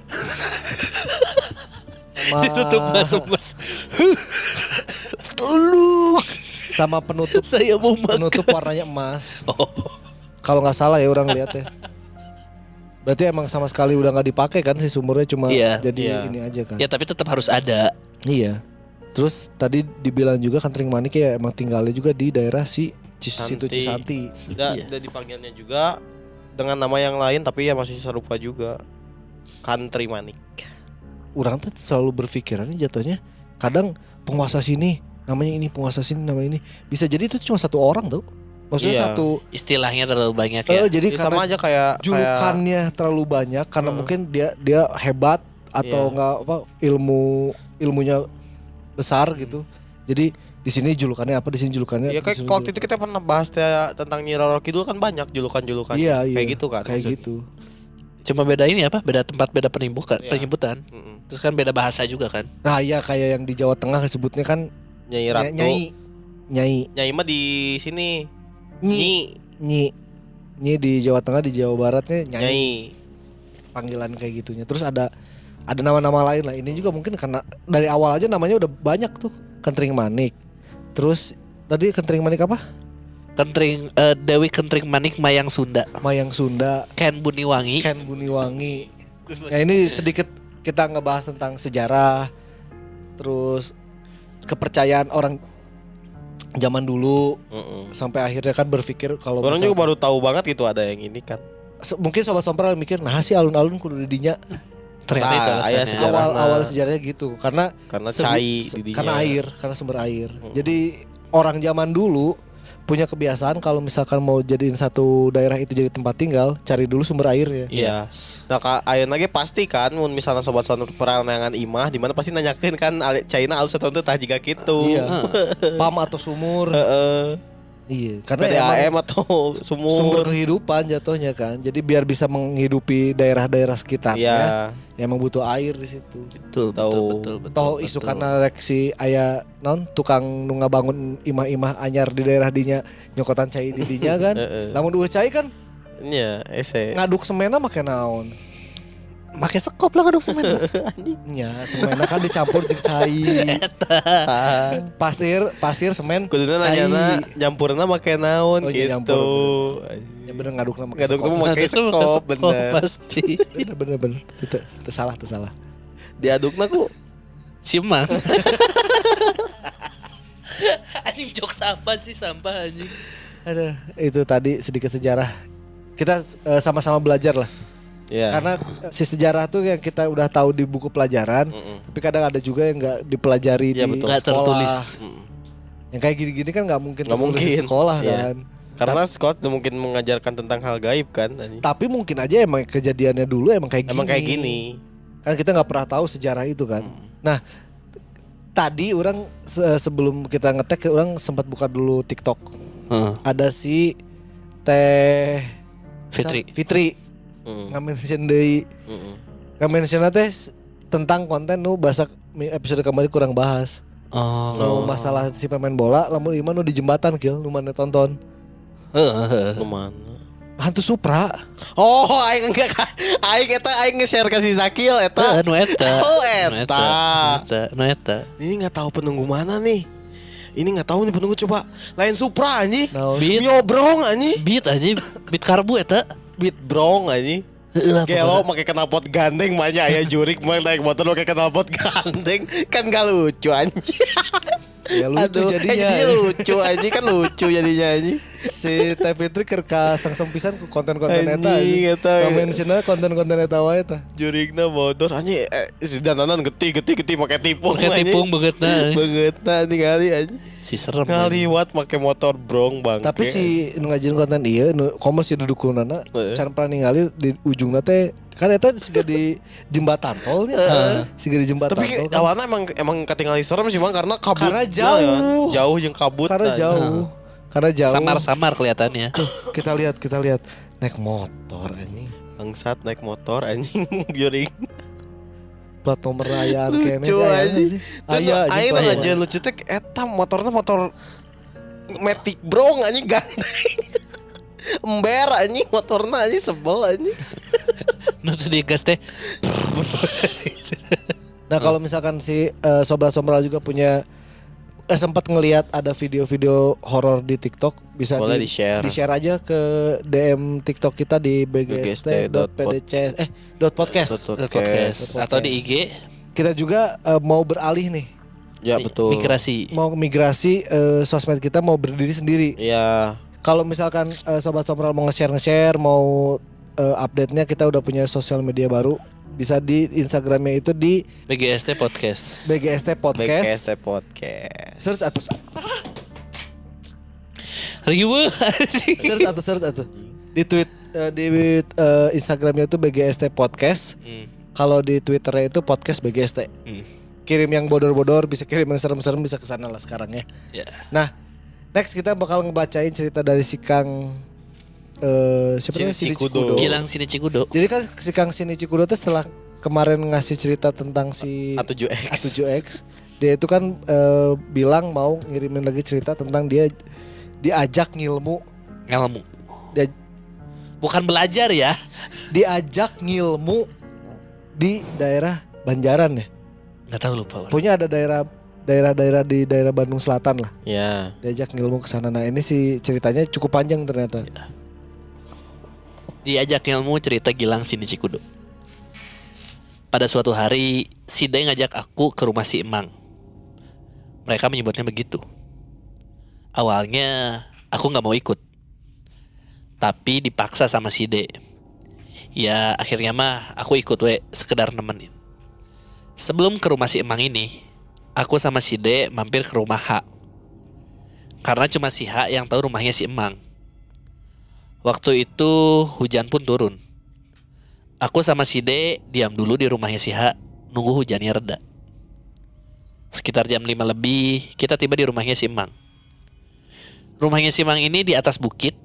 sama Ditutup mas-mas. sama penutup Saya mau makan. penutup warnanya emas. Oh. Kalau nggak salah ya orang lihat ya. Berarti emang sama sekali udah nggak dipakai kan si sumurnya cuma Iya. jadi Iya. ini aja kan. Ya tapi tetap harus ada. Iya. Terus tadi dibilang juga kan Tring Manik ya emang tinggalnya juga di daerah si Cis, Cisanti. situ Cisanti. Da, Iya. dipanggilnya juga dengan nama yang lain tapi ya masih serupa juga. Country Manik. Orang tuh selalu berpikirannya jatuhnya kadang penguasa sini namanya ini penguasa sini namanya ini bisa jadi itu cuma satu orang tuh. Maksudnya Iya. satu Istilahnya terlalu banyak eh, ya. jadi Ya, sama aja kayak julukannya terlalu banyak karena Heeh. mungkin dia dia hebat atau Iya. enggak apa ilmu ilmunya besar gitu. Jadi di sini julukannya apa di sini julukannya kayak ya kayak waktu itu kita pernah bahas teh- tentang Nyi Roro Kidul kan banyak julukan-julukan Iya, iya. kayak gitu kan kayak maksud- gitu. Cuma beda ini apa? Beda tempat, beda penyebutan, Iya. penyebutan. Mm-mm. Terus kan beda bahasa juga kan. Nah, iya kayak yang di Jawa Tengah disebutnya kan Nyai Ratu. nyai nyai Nyai mah di sini. Nyi Nyi. nyi di Jawa Tengah di Jawa Baratnya nyai, Nyai. panggilan kayak gitunya. Terus ada ada nama-nama lain lah. Ini juga mungkin karena dari awal aja namanya udah banyak tuh. Kentring Manik. Terus tadi Kentring Manik apa? Kentring eh, Dewi Kentring Manik Mayang Sunda. Mayang Sunda, Ken Buniwangi. Ken Buniwangi. Ya ini sedikit kita ngebahas tentang sejarah terus kepercayaan orang zaman dulu Mm-mm. sampai akhirnya kan berpikir kalau Orang juga baru tahu banget gitu ada yang ini kan. Se- mungkin sobat sompral mikir nah si alun-alun kudu didinya Ternyata itu Nah, alasannya. ayah sejarah. awal Sejarahna. awal sejarahnya gitu karena Karena cai se- karena air karena sumber air Hmm. jadi orang zaman dulu punya kebiasaan kalau misalkan mau jadiin satu daerah itu jadi tempat tinggal cari dulu sumber airnya Iya. Nah, ka ayeuna lagi pasti kan mun misalnya sobat sobat peranangan imah di mana pasti nanyakeun kan China alus atau tah jiga kitu. iya pam atau sumur Heeh. Iya karena emang PDAM atau sumur. sumber kehidupan jatuhnya kan jadi biar bisa menghidupi daerah-daerah sekitarnya Iya. ya emang butuh air di situ Betul, betul, Tahu. betul, betul. toh betul. isu karena rek si aya non tukang nu ngabangun imah-imah anyar di daerah dinya nyokotan cai di dinya kan lamun dua cai kan Nya, ese. ngaduk semena make naon Make sekop lah ngaduk semen. nya semena kan dicampur jeung cai pasir pasir semen Kuduna cai nanyana nyampurna make naon Oh, iya, gitu. nyampur, ya bener ngadukna make Ngaduk sekop. tuh make Ngaduk sekop bener. pasti. bener bener bener itu salah itu salah Diadukna ku Simang. anjing jokes apa sih sampah anjing? Aduh, itu tadi sedikit sejarah kita eh, sama-sama belajar lah ya. karena eh, si sejarah tuh yang kita udah tahu di buku pelajaran Mm-mm. tapi kadang ada juga yang nggak dipelajari Iya, di betul. Sekolah tertulis. Mm. yang kayak gini-gini kan nggak mungkin Nggak tertulis di mungkin. sekolah Iya. kan Karena Scott tuh mungkin mengajarkan tentang hal gaib kan. tapi mungkin aja emang kejadiannya dulu emang kayak gini Emang kayak gini. kan kita nggak pernah tahu sejarah itu kan Hmm. nah tadi orang se- sebelum kita ngetek orang sempat buka dulu TikTok Heeh. ada si Teh Fitri. Fitri Hmm. ngamen deui. Mm-mm. Ngamen teh s- tentang konten nu bahasa episode kemarin kurang bahas. Oh. Nu masalah si pemain bola lamun ieu mah nu di jembatan kill nu mana tonton. Ke mana? Hantu Supra. Oh, aing enggak aing eta aing nge-share ke si Zakil Heeh, eta. nu eta. Oh, eta. Nu eta. Nu eta. Ini nggak tahu penunggu mana nih. Ini nggak tahu nih penunggu coba lain Supra anjing. Naon? Beat. Nyobrong anjing. Beat aja, beat karbu eta. Beat brong lah, Gelo pakai knalpot gandeng banyak ya jurik main naik motor pakai knalpot gandeng kan gak lucu anjing. Ya lucu Aduh, jadinya. eh, jadi lucu anjing kan lucu jadinya anjing. Si Teh Fitri keur ka sangsem pisan ku konten-konten eta. Anjing, eta. Konten-konten eta wae tah. Jurikna bodor anjing eh, si dananan geti geti geti pakai tipung. Pakai tipung begetna. Begetna nih kali anjing. Si serem. Ngaliwat pakai motor brong bang. Tapi si nu ngajin konten ieu nu komo si dudukunana Heeh. can pernah ningali di ujungna teh kan eta siga di jembatan tol nya. Siga di jembatan Tapi tol. kan. awalnya emang emang ketinggalan serem sih bang karena kabut. Karena jauh. Ya, jauh yang kabut. Karena nah. jauh. Karena jauh. Samar-samar kelihatannya. Kita lihat, kita lihat naik motor anjing. Bangsat naik motor anjing Jurik. Plat nomor rayaan kene Lucu anjing. Aya anjing nomor. aja lucu teh eta motornya motor Matic Bro anjing ganteng. Ember anjing motornya anjing sebel anjing. Nu teu digas teh. Nah kalau misalkan si eh, sobat sombral juga punya eh, sempat ngelihat ada video-video horor di TikTok bisa Boleh di, di-share. share aja ke DM TikTok kita di bgst.pdc eh dot podcast. Dot Podcast. Atau di IG. Kita juga eh, mau beralih nih, Ya betul. Migrasi. mau migrasi eh, sosmed kita mau berdiri sendiri. Ya Kalau misalkan eh, sobat sombral mau nge-share nge-share mau eh, update-nya kita udah punya sosial media baru bisa di Instagramnya itu di BGST Podcast. BGST Podcast. BKST Podcast. Search atau Ribu. search atau search atau di tweet eh, di eh, Instagramnya itu BGST Podcast. Hmm. Kalau di Twitternya itu podcast BGST. Hmm. Kirim yang bodor-bodor, bisa kirim yang serem-serem bisa ke sana lah sekarang ya. Ya. Nah, next kita bakal ngebacain cerita dari si Kang eh siapa namanya? Cikudo. Cikudo. Gilang sini Cikudo. Jadi kan si Kang Sini Cikudo tuh setelah kemarin ngasih cerita tentang si A7X. A7X, dia itu kan eh, bilang mau ngirimin lagi cerita tentang dia diajak ngilmu, Ngelmu. dia Bukan belajar ya. diajak ngilmu di daerah Banjaran ya. Nggak tahu lupa. Wan. Punya ada daerah daerah-daerah di daerah Bandung Selatan lah. Ya. Diajak ngilmu ke sana. Nah, ini sih ceritanya cukup panjang ternyata. Diajak ilmu cerita Gilang sini Cikudo. Pada suatu hari, si Day ngajak aku ke rumah si Emang. Mereka menyebutnya begitu. Awalnya aku nggak mau ikut, tapi dipaksa sama si D. Ya akhirnya mah aku ikut we sekedar nemenin. Sebelum ke rumah si Emang ini, aku sama si D mampir ke rumah H. Karena cuma si H yang tahu rumahnya si Emang. Waktu itu hujan pun turun. Aku sama si D diam dulu di rumahnya si H, nunggu hujannya reda. Sekitar jam 5 lebih, kita tiba di rumahnya si Emang. Rumahnya si Emang ini di atas bukit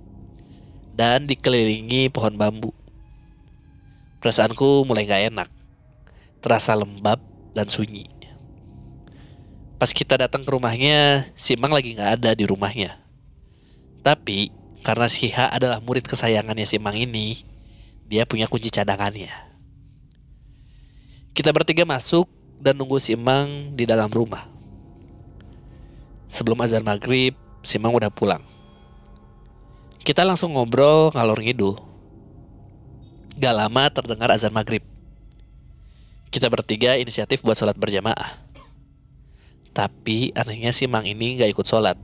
dan dikelilingi pohon bambu. Perasaanku mulai gak enak. Terasa lembab dan sunyi. Pas kita datang ke rumahnya, si Emang lagi gak ada di rumahnya. Tapi karena si H adalah murid kesayangannya si Emang ini, dia punya kunci cadangannya. Kita bertiga masuk dan nunggu si Emang di dalam rumah. Sebelum azan maghrib, si Emang udah pulang. Kita langsung ngobrol ngalor ngidul. Gak lama terdengar azan maghrib. Kita bertiga inisiatif buat sholat berjamaah. Tapi anehnya si Emang ini gak ikut sholat.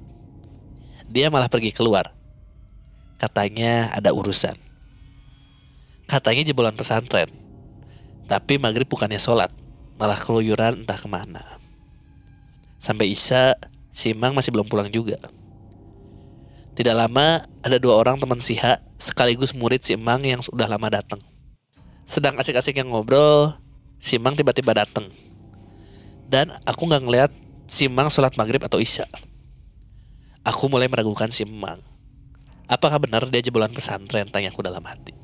Dia malah pergi keluar. Katanya ada urusan. Katanya jebolan pesantren. Tapi maghrib bukannya sholat. Malah keluyuran entah ke mana. Sampai Isya, si Imang masih belum pulang juga. Tidak lama, ada dua orang teman si H sekaligus murid si Emang yang sudah lama datang. Sedang asik-asik yang ngobrol, si Emang tiba-tiba datang. Dan aku nggak ngeliat si Emang sholat maghrib atau isya. Aku mulai meragukan si Emang. Apakah benar dia jebolan pesantren? Tanyaku dalam hati.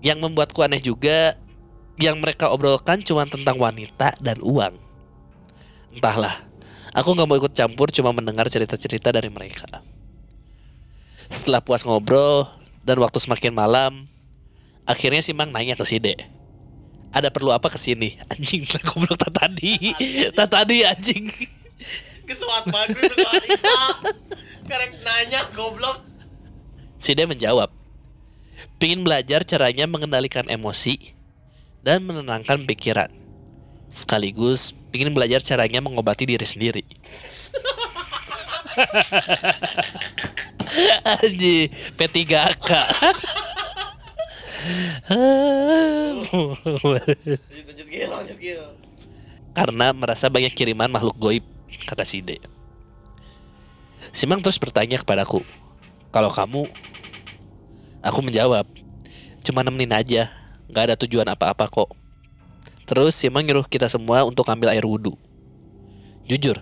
Yang membuatku aneh juga, yang mereka obrolkan cuma tentang wanita dan uang. Entahlah, aku nggak mau ikut campur, cuma mendengar cerita-cerita dari mereka. Setelah puas ngobrol dan waktu semakin malam, akhirnya si Mang nanya ke si De. Ada perlu apa ke sini? Anjing, lah goblok tadi. Tadi anjing. Kesuat maghrib kesuat isya. Karek nanya goblok. Si De menjawab, Pingin belajar caranya mengendalikan emosi dan menenangkan pikiran. Sekaligus pingin belajar caranya mengobati diri sendiri. Anji, P3K. Lanjut lanjut gil, lanjut gil. Karena merasa banyak kiriman makhluk goib, kata si D. Simang terus bertanya kepadaku, kalau kamu, aku menjawab, cuma nemenin aja, nggak ada tujuan apa-apa kok. Terus Simang nyuruh kita semua untuk ambil air wudhu. Jujur,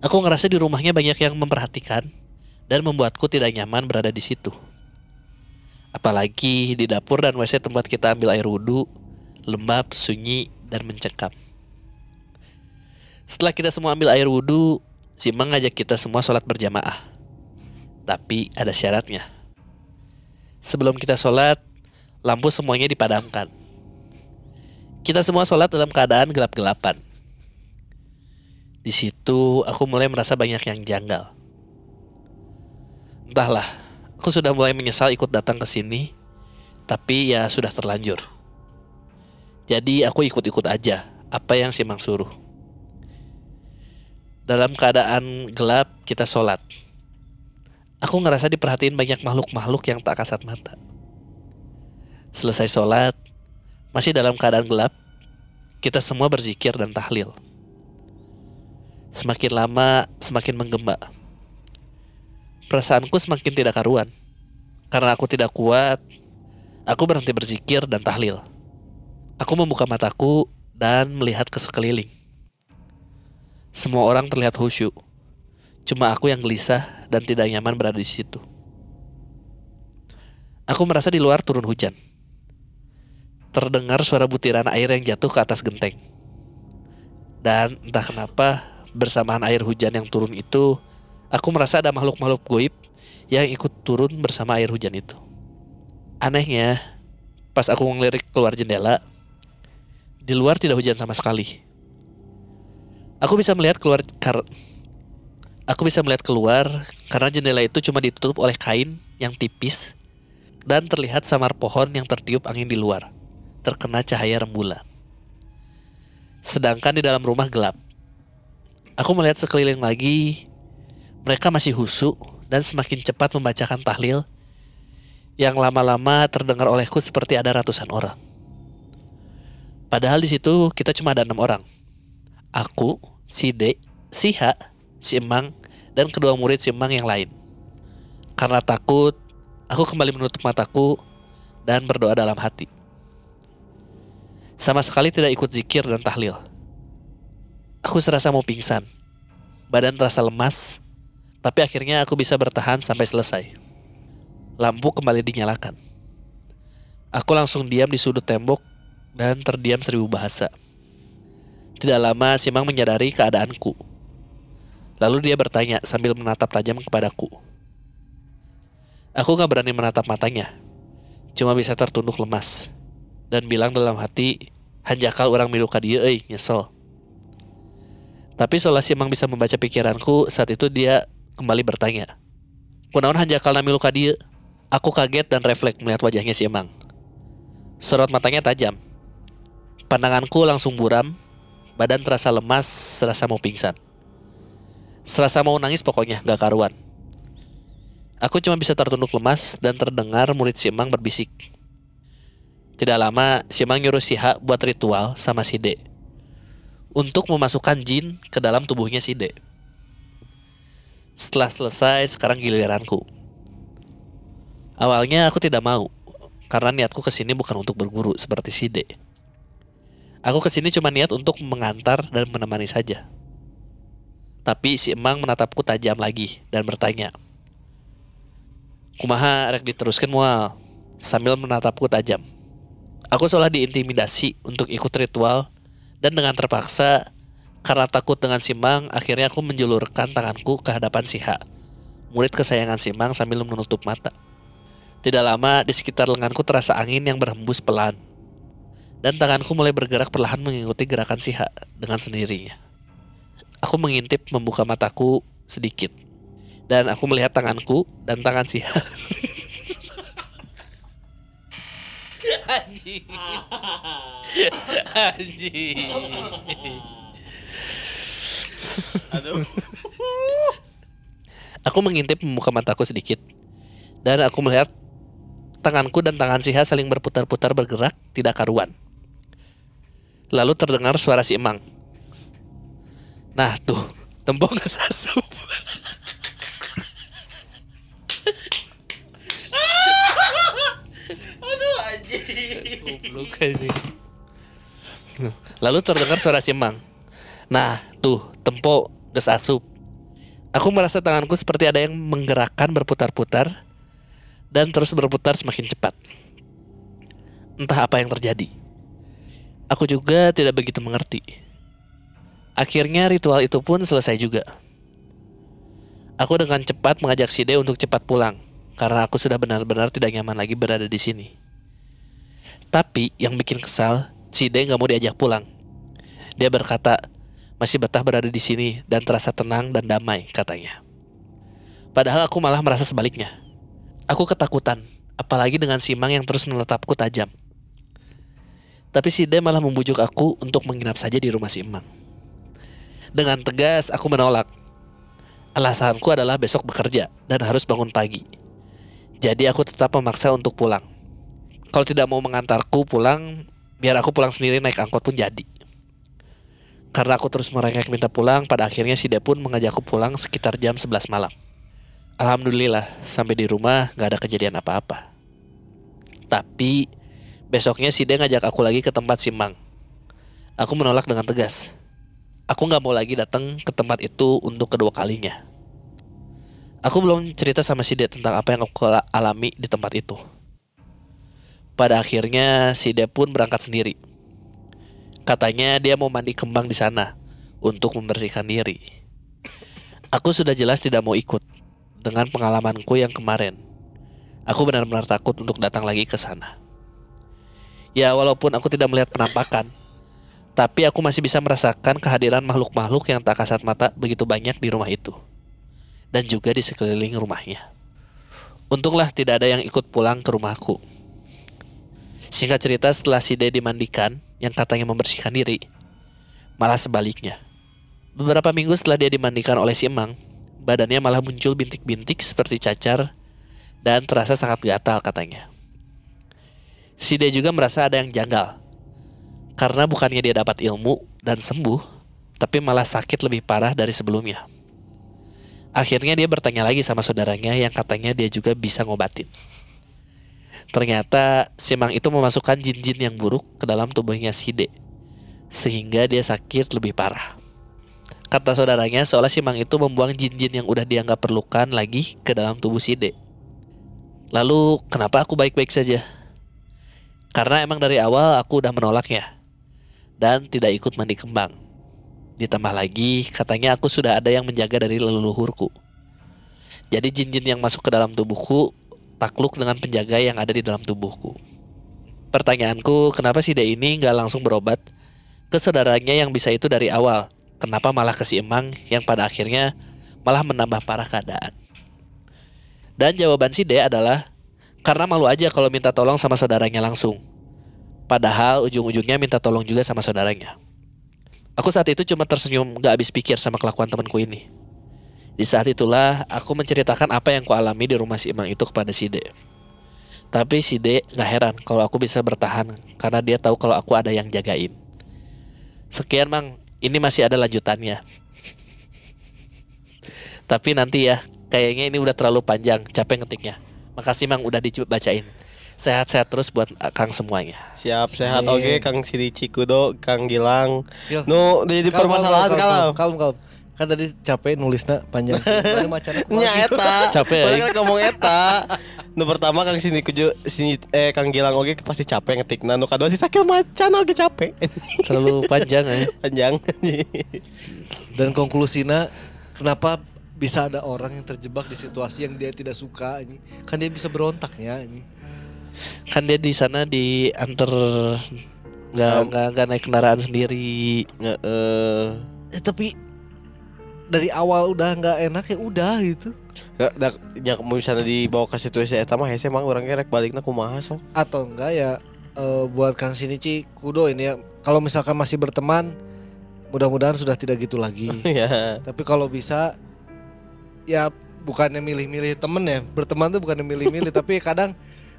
aku ngerasa di rumahnya banyak yang memperhatikan dan membuatku tidak nyaman berada di situ. Apalagi di dapur dan WC tempat kita ambil air wudhu, lembab, sunyi, dan mencekam. Setelah kita semua ambil air wudhu, Simang ngajak kita semua sholat berjamaah. Tapi ada syaratnya. Sebelum kita sholat, lampu semuanya dipadamkan. Kita semua sholat dalam keadaan gelap-gelapan. Di situ aku mulai merasa banyak yang janggal. Entahlah, aku sudah mulai menyesal ikut datang ke sini, tapi ya sudah terlanjur. Jadi aku ikut-ikut aja apa yang Simang suruh. Dalam keadaan gelap kita sholat. Aku ngerasa diperhatiin banyak makhluk-makhluk yang tak kasat mata. Selesai sholat, masih dalam keadaan gelap, kita semua berzikir dan tahlil. Semakin lama, semakin menggema. Perasaanku semakin tidak karuan. Karena aku tidak kuat, aku berhenti berzikir dan tahlil. Aku membuka mataku dan melihat ke sekeliling. Semua orang terlihat khusyuk. Cuma aku yang gelisah dan tidak nyaman berada di situ. Aku merasa di luar turun hujan. Terdengar suara butiran air yang jatuh ke atas genteng. Dan entah kenapa, bersamaan air hujan yang turun itu, aku merasa ada makhluk-makhluk goib yang ikut turun bersama air hujan itu. Anehnya, pas aku ngelirik keluar jendela, di luar tidak hujan sama sekali. Aku bisa melihat keluar Aku bisa melihat keluar karena jendela itu cuma ditutup oleh kain yang tipis dan terlihat samar pohon yang tertiup angin di luar, terkena cahaya rembulan. Sedangkan di dalam rumah gelap. Aku melihat sekeliling lagi, mereka masih husu dan semakin cepat membacakan tahlil yang lama-lama terdengar olehku seperti ada ratusan orang. Padahal di situ kita cuma ada enam orang. Aku, si D, si H, si Emang, dan kedua murid si Emang yang lain. Karena takut, aku kembali menutup mataku dan berdoa dalam hati. Sama sekali tidak ikut zikir dan tahlil. Aku serasa mau pingsan. Badan terasa lemas, tapi akhirnya aku bisa bertahan sampai selesai. Lampu kembali dinyalakan. Aku langsung diam di sudut tembok dan terdiam seribu bahasa. Tidak lama Simang menyadari keadaanku. Lalu dia bertanya sambil menatap tajam kepadaku. Aku gak berani menatap matanya. Cuma bisa tertunduk lemas. Dan bilang dalam hati, Hanjakal orang miluka dia, eh, nyesel. Tapi setelah Simang bisa membaca pikiranku, saat itu dia kembali bertanya. Kunaon hanjakal nami luka dia? Aku kaget dan refleks melihat wajahnya Simang. Sorot matanya tajam. Pandanganku langsung buram Badan terasa lemas, serasa mau pingsan. Serasa mau nangis pokoknya, gak karuan. Aku cuma bisa tertunduk lemas dan terdengar murid Simang berbisik. Tidak lama, Simang nyuruh Siha buat ritual sama si D. Untuk memasukkan jin ke dalam tubuhnya si D. Setelah selesai, sekarang giliranku. Awalnya aku tidak mau, karena niatku ke sini bukan untuk berguru seperti si D. Aku ke sini cuma niat untuk mengantar dan menemani saja. Tapi si Emang menatapku tajam lagi dan bertanya. Kumaha rek diteruskan mual sambil menatapku tajam. Aku seolah diintimidasi untuk ikut ritual dan dengan terpaksa karena takut dengan Simang, akhirnya aku menjulurkan tanganku ke hadapan Siha, murid kesayangan Simang sambil menutup mata. Tidak lama di sekitar lenganku terasa angin yang berhembus pelan. Dan tanganku mulai bergerak perlahan mengikuti gerakan Siha dengan sendirinya. Aku mengintip membuka mataku sedikit. Dan aku melihat tanganku dan tangan Siha. Anjing. Aku mengintip membuka mataku sedikit dan aku melihat tanganku dan tangan Siha saling berputar-putar bergerak tidak karuan. Lalu terdengar suara si Emang. Nah tuh, tembok ngesasup. Aduh anjing. Goblok anjing. Lalu terdengar suara si Emang. Nah, tuh, tempo ges asup. Aku merasa tanganku seperti ada yang menggerakkan berputar-putar dan terus berputar semakin cepat. Entah apa yang terjadi. Aku juga tidak begitu mengerti. Akhirnya ritual itu pun selesai juga. Aku dengan cepat mengajak Side untuk cepat pulang karena aku sudah benar-benar tidak nyaman lagi berada di sini. Tapi yang bikin kesal, Side nggak mau diajak pulang. Dia berkata, masih betah berada di sini dan terasa tenang dan damai, katanya. Padahal aku malah merasa sebaliknya. Aku ketakutan, apalagi dengan Simang yang terus menetapku tajam. Tapi Side malah membujuk aku untuk menginap saja di rumah si Emang. Dengan tegas aku menolak. Alasanku adalah besok bekerja dan harus bangun pagi. Jadi aku tetap memaksa untuk pulang. Kalau tidak mau mengantarku pulang, biar aku pulang sendiri naik angkot pun jadi. Karena aku terus merengek minta pulang, pada akhirnya Side pun mengajakku pulang sekitar jam 11 malam. Alhamdulillah, sampai di rumah gak ada kejadian apa-apa. Tapi, besoknya Side ngajak aku lagi ke tempat Simang. Aku menolak dengan tegas. Aku gak mau lagi datang ke tempat itu untuk kedua kalinya. Aku belum cerita sama Side tentang apa yang aku alami di tempat itu. Pada akhirnya Side pun berangkat sendiri. Katanya dia mau mandi kembang di sana untuk membersihkan diri. Aku sudah jelas tidak mau ikut dengan pengalamanku yang kemarin. Aku benar-benar takut untuk datang lagi ke sana. Ya walaupun aku tidak melihat penampakan, tapi aku masih bisa merasakan kehadiran makhluk-makhluk yang tak kasat mata begitu banyak di rumah itu. Dan juga di sekeliling rumahnya. Untunglah tidak ada yang ikut pulang ke rumahku. Singkat cerita setelah si D dimandikan, yang katanya membersihkan diri, malah sebaliknya. Beberapa minggu setelah dia dimandikan oleh si Emang, badannya malah muncul bintik-bintik seperti cacar dan terasa sangat gatal katanya. Si D juga merasa ada yang janggal. Karena bukannya dia dapat ilmu dan sembuh, tapi malah sakit lebih parah dari sebelumnya. Akhirnya dia bertanya lagi sama saudaranya yang katanya dia juga bisa ngobatin. Ternyata Simang itu memasukkan jin-jin yang buruk ke dalam tubuhnya Side. Sehingga dia sakit lebih parah. Kata saudaranya seolah Simang itu membuang jin-jin yang udah dianggap perlukan lagi ke dalam tubuh Side. Lalu kenapa aku baik-baik saja? Karena emang dari awal aku udah menolaknya. Dan tidak ikut mandi kembang. Ditambah lagi katanya aku sudah ada yang menjaga dari leluhurku. Jadi jin-jin yang masuk ke dalam tubuhku takluk dengan penjaga yang ada di dalam tubuhku. Pertanyaanku, kenapa si D ini nggak langsung berobat ke saudaranya yang bisa itu dari awal? Kenapa malah ke si Emang yang pada akhirnya malah menambah parah keadaan? Dan jawaban si D adalah karena malu aja kalau minta tolong sama saudaranya langsung. Padahal ujung-ujungnya minta tolong juga sama saudaranya. Aku saat itu cuma tersenyum gak habis pikir sama kelakuan temanku ini. Di saat itulah aku menceritakan apa yang kualami di rumah si Imang itu kepada si D. Tapi si D gak heran kalau aku bisa bertahan karena dia tahu kalau aku ada yang jagain. Sekian Mang, ini masih ada lanjutannya. Tapi nanti ya, kayaknya ini udah terlalu panjang, capek ngetiknya. Makasih Mang udah dibacain. Sehat-sehat terus buat Kang semuanya. Siap sehat oke Kang Siri Cikudo, Kang Gilang. Gil. Nu di, di Kalem, permasalahan kalem, kalau kalem, kalem. Kan tadi capek nulisnya panjang. Nya eta. Capek, aing. kan ngomong eta. Nu pertama Kang sini kuju sini eh Kang Gilang oge pasti capek ngetikna. Nu kadua si sakil macan oge capek. Terlalu panjang ya. Panjang. Dan konklusinya kenapa bisa ada orang yang terjebak di situasi yang dia tidak suka ini kan dia bisa berontaknya ini Kan dia di sana diantar nggak nggak nggak naik kendaraan sendiri. Heeh. eh, tapi dari awal udah nggak enak ya udah gitu Ya, da, ya misalnya dibawa ke situasi eta mah hese mah urang rek balikna kumaha sok. atau enggak ya eh, buat Kang Shinichi kudo ini ya kalau misalkan masih berteman mudah-mudahan sudah tidak gitu lagi ya. tapi kalau bisa ya bukannya milih-milih temen ya berteman tuh bukannya milih-milih tapi kadang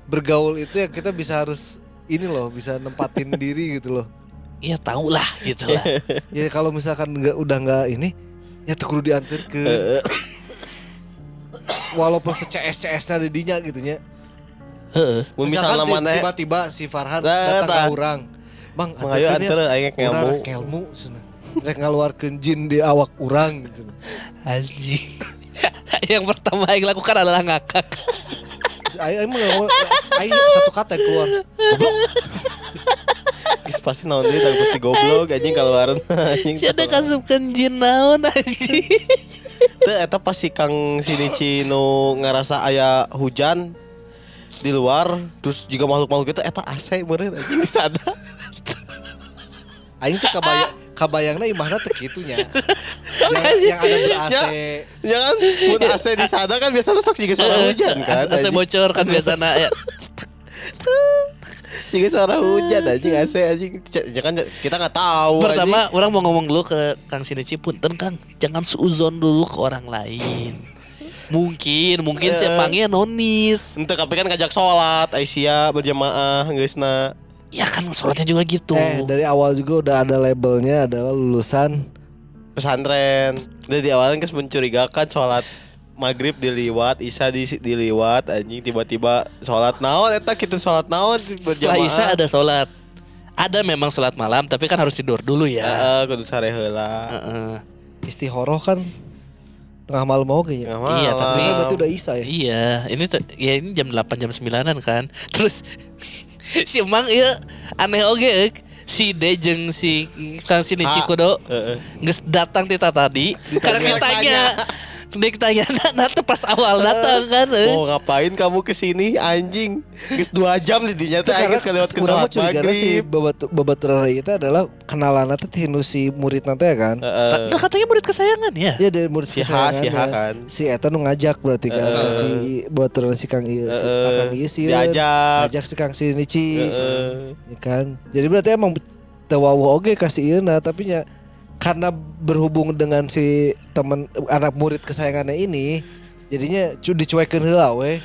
bergaul itu ya kita bisa harus ini loh bisa nempatin diri gitu loh Iya tahu lah gitu lah. ya kalau misalkan nggak udah nggak ini ya tuh kudu diantar ke walaupun se-CS CS nya didinya gitu nya Heeh. Misalkan tiba-tiba si Farhan Nah, datang ke orang bang Mengayu antar aing ngelmu. ngelmu cenah. rek ngaluarkeun jin di awak orang gitu Anjing. Yang pertama yang lakukan adalah ngakak. Ayo emang ayo satu kata yang keluar goblok Geus pasti naon deui tang pasti goblok anjing keluaran anjing. Si ada kasupkan jin naon anjing. Teu eta pas si Kang Shinichi nu ngerasa aya hujan di luar terus juga makhluk-makhluk itu eta AC meureun anjing di sana. Aing tuh kabayang kabayangna imahna teh kitunya. yang, yang ada ber AC. Ya kan, mun AC di sana kan biasanya sok juga suara hujan kan. AC bocor kan biasanya ya. Juga suara hujan anjing AC anjing. Ya kan kita nggak tahu Pertama orang mau ngomong dulu ke Kang Sinici Punten Kang Jangan seuzon dulu ke orang lain Mungkin Mungkin Eh. emangnya nonis Ente tapi kan ngajak sholat Aisyah berjamaah geusna. Ya kan sholatnya juga gitu Eh dari awal juga udah ada labelnya adalah lulusan pesantren. Dari di awalnya kan mencurigakan sholat maghrib diliwat, isya di diliwat, anjing tiba-tiba sholat naon eta gitu sholat naon Setelah Isya ada sholat Ada memang sholat malam Tapi kan harus tidur dulu ya Heeh, kudu sare heula. Heeh. istihoroh kan tengah malam mau kayaknya. Tengah Iya, malam. tapi- berarti udah Isa ya. Iya Ini ya ini jam 8 jam 9an kan Terus Si Emang iya Aneh oge. Si D jeung si Kang Sinici Ah. Kudo Heeh. Nges datang tita tadi Karena Ditanya. Dia nah, nah, pas awal datang kan eh. Mau ngapain kamu ke sini anjing? Geus 2 jam di dinya teh geus kelewat ke sholat curigana si maghrib. babatu- babaturan itu adalah kenalan teh hinu si murid nanti ya kan. Heeh. Ta- Nggak katanya murid kesayangan ya Ya dari murid Si kesayangan si H ya. kan. Si Eta nu ngajak berarti kan ke si babaturan si Kang Iya si Heeh. Kang Iya sih Diajak. ngajak si Kang Sinici. Heeh. ya kan jadi berarti emang tawawu oge kasih ieu tapi nya karena berhubung dengan si teman anak murid kesayangannya ini jadinya cu dicuekeun heula we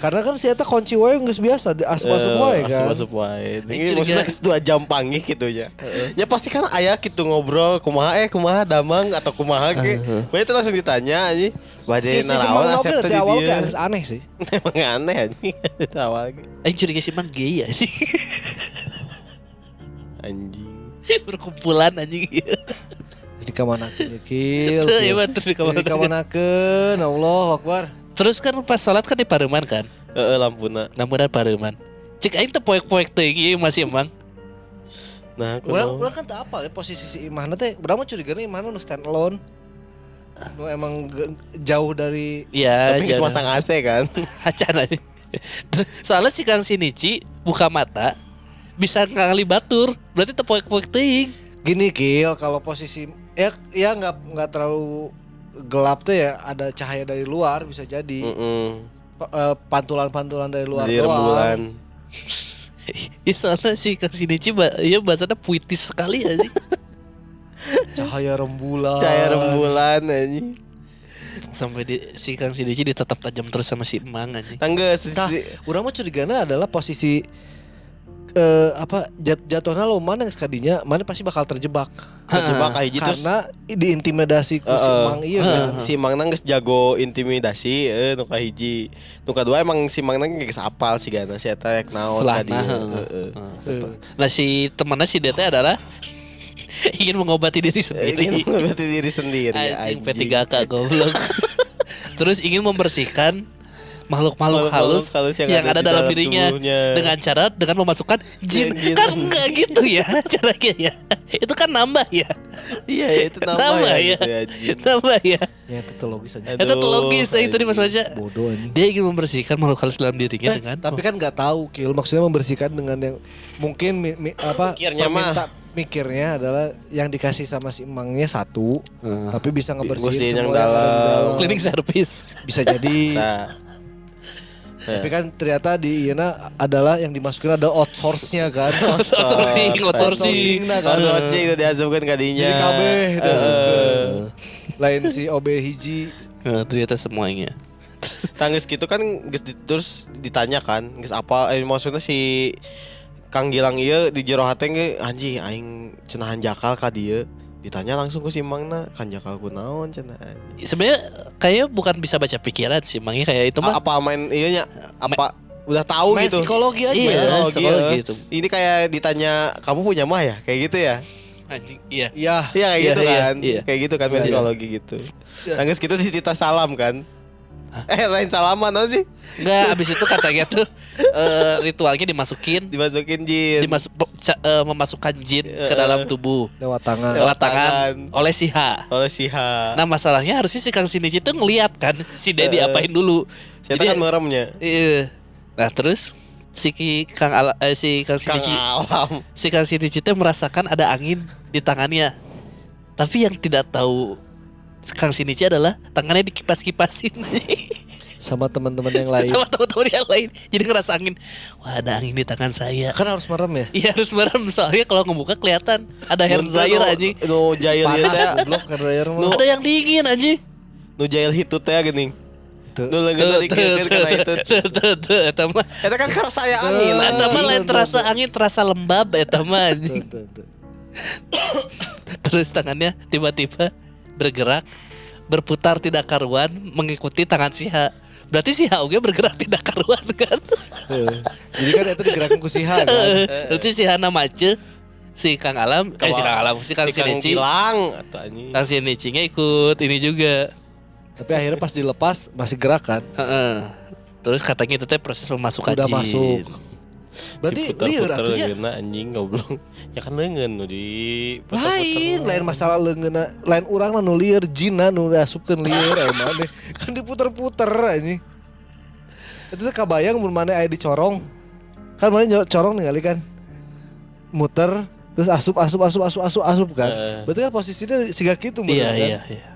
karena kan si eta kunci wae geus biasa di asup-asup wae kan Asup wae. Ini maksudnya geus 2 jam panggih gitu ya. Ya pasti kan aya gitu ngobrol kumaha eh kumaha damang atau kumaha ge. Bae itu langsung ditanya anjing. Bade si, si naraon Semang asep oge teh dari di awal kayak aneh sih Emang aneh anjing. Awal ge. Aing curiga si Mang gay ya sih Anjing. Perkumpulan anjing. Di kamana ya kil Tuh, iya, di kamana- di kamanakeun Allah Akbar. Terus kan pas sholat kan di pareman kan? Heeh lampuna. Namun pareman. Cek aing teh poek-poek teh ieu masih emang Nah, Urang urang kan tak apa ya posisi si Imahna teh. Urang mah curigana Imahna nu stand alone. Nu emang jauh dari Iya Tapi masang AC kan. Acan aja. Soalnya si Kang Sinici buka mata bisa ngali batur, berarti teu poek-poek teuing. Gini Kil, kalau posisi ya ya nggak nggak terlalu gelap tuh ya ada cahaya dari luar bisa jadi eh, pantulan-pantulan dari luar doang. rembulan. Ya soalnya si Kang Sinici ba- ya bahasanya puitis sekali ya sih. Cahaya rembulan. Cahaya rembulan anjing. Sampai di, si Kang Sinici ditetap tajam terus sama si Emang anjing. Tangga si, Nah, si- urang mah curigana adalah posisi eh apa jat, jatuhnya lo mana sekadinya mana pasti bakal terjebak terjebak kayak gitu karena diintimidasi ku si Heeh. Mang iya geus. si Mang Nang geus jago intimidasi eh nu kahiji nu kadua emang si Mang Nang geus apal sih gana si eta rek naon heeh. Heeh. Heeh. Nah si temannya si Dete adalah ingin mengobati diri sendiri. Ingin mengobati diri sendiri Anjing anjing. P3K goblok. Terus ingin membersihkan makhluk-makhluk halus, halus yang yang, ada ada, dalam dalam dirinya tubuhnya. dengan cara dengan memasukkan jin. Jin, jin. Kan enggak gitu ya caranya ya. Itu kan nambah ya. Iya ya, itu nama Nambah ya, ya. gitu ya. Nambah ya. Ya itu logis aja. Aduh, Itu logis ya, itu di Mas. Baca. Bodoh anjing. Dia ingin membersihkan makhluk halus dalam dirinya Eh, dengan tapi kan nggak tahu Kil maksudnya membersihkan dengan yang mungkin mi- mi- apa Mikirnya mah. perminta- mikirnya adalah yang dikasih sama si emangnya satu Hmm. tapi bisa ngebersihin Bersihin semua yang dalam. dalam. cleaning service. bisa jadi Nah, tapi kan ternyata di Ina adalah yang dimasukin ada outsource-nya kan Outsourcing, outsourcing. nah kan Soci itu diasupkan kadinya. jadi KB Eh, lain si OB hiji Nah, ternyata semuanya. Tangis gitu kan geus di- terus ditanya kan, geus apa eh maksudnya si Kang Gilang ieu di jero hate ge anjing aing cenahan jakal ka dieu. Ditanya langsung ke si Mangna, kan jakal ku naon cenah. anjing. Sebenarnya kayaknya bukan bisa baca pikiran sih, Mangi kayak itu mah. apa main ieu nya apa udah tahu main gitu. psikologi aja Iya, psikologi, psikologi eh. itu. Ini kayak ditanya kamu punya mah ya? Kayak gitu ya? Anjing, iya. iya Iya kayak Iya, gitu iya, kan. iya. Kayak gitu kan main Iya. psikologi gitu. Nangis gitu ditita salam kan. Eh lain salaman apa sih? Enggak, abis itu katanya tuh eh, ritualnya dimasukin, Dimasukin jin. dimasuk ca- eh, memasukkan jin ke dalam tubuh lewat tangan lewat tangan tangan. oleh si H. oleh si H. Nah masalahnya harusnya si Kang Sinichi tuh ngeliat kan si Dedi Eh, apain dulu. Saya kan meremnya. iya. Nah terus si Kang Ala, eh, si Kang Kang Sinichi Alam. si Kang Sinichi tuh merasakan ada angin di tangannya. Tapi yang tidak tahu Kang Sinichi adalah tangannya dikipas-kipasin sama teman-teman yang lain sama teman-teman yang lain. Jadi ngerasa angin. Wah ada angin di tangan saya. kan harus merem ya Iya harus merem soalnya kalau ngebuka kelihatan ada hair dryer anjing. Nu jail teh. panas goblok kan dryer Ada yang dingin anjing. Nu jail hitut teh leungeunna dikeukeukeun kana hitut. tuh, tuh, tuh, eta mah. Eta kan karena saya angin. Eta mah lain terasa angin terasa lembab eta mah anjing. Terus tangannya tiba-tiba bergerak berputar tidak karuan mengikuti tangan si H. Berarti si H oge bergerak tidak karuan kan? Tuh. jadi kan itu digerakkan ku si H kan Berarti si Hana Mace si Kang Alam, eh si Kang Alam, si Kang Si Kang Sinichi, Gilang atau anjing. Kang Sinichi-nya ikut ini juga. tapi akhirnya pas dilepas masih gerak kan Heeh. Terus katanya itu teh proses memasukkan udah jin. masuk berarti Diputer-puter atunya leungeunna anjing goblok. Ya kan leungeun nu di lain lain masalah leungeuna lain urang mah nu lieur jina nu asupkeun emang deh kan diputer-puter anjing. Itu tuh kabayang mun mana aya dicorong kan mana nyo- corong ningali kan? Muter terus asup asup asup asup asup asup kan? Berarti kan posisinya siga gitu Iya kan? iya iya.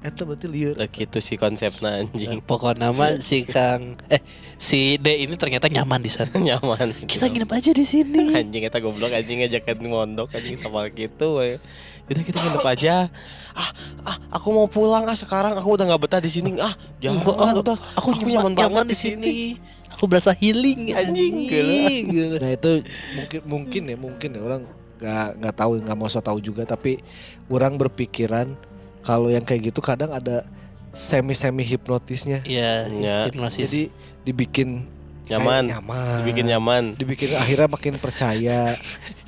Itu berarti Lah gitu sih konsepnya anjing. Pokoknya nama si Kang eh si D ini ternyata nyaman di sana. Nyaman. Kita nginep aja di sini. anjing eta goblok anjing ngajakan ngondok anjing sama gitu. Udah kita nginep aja. Ah, ah, aku mau pulang ah sekarang aku udah nggak betah di sini. Ah, jangan ah, aku, udah. aku, aku nyaman banget di sini. Aku berasa healing Anjing, gila. Nah itu mungkin mungkin ya mungkin ya orang nggak nggak tahu nggak mau so tahu juga tapi orang berpikiran kalau yang kayak gitu kadang ada semi semi hipnotisnya. Iya, Ya, hipnosis. Jadi dibikin Nyaman. nyaman, Dibikin nyaman. dibikin akhirnya makin percaya.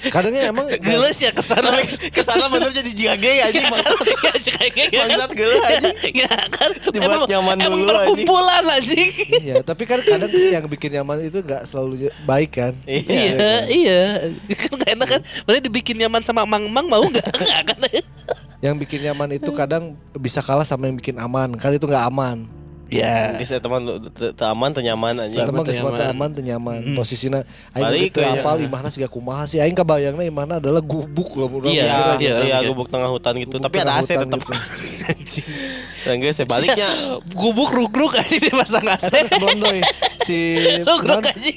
Kadangnya emang Geles ya ke sana Ke sana bener jadi jigage anjing maksud. Ya sih kayak gitu Bangsat geuleuh, anjing. Ya kan Dibuat emang- nyaman emang dulu, perkumpulan anjing Iya, tapi kan kadang sih yang bikin nyaman itu nggak selalu baik kan. Iya, iya Kan enak kan Berarti dibikin nyaman sama mang-mang mau gak? Enggak kan Yang bikin nyaman itu kadang bisa kalah sama yang bikin aman. Kan itu nggak aman. Ya. Eta teman teu aman teu nyaman anjing. Sama teman teu nyaman. aman teu nyaman posisina aing Balik teu we, apal ya. imahna siga kumaha sih? Aing kabayangna imahna adalah gubuk loh urang Iya, Iya, iya, iya. gubuk tengah hutan gitu. Tapi ada AC tetap. gitu. Dan guys, sebaliknya Gubuk ruk-ruk aja dipasang AC. Geus melondoy si Ruk-ruk kuman, aja.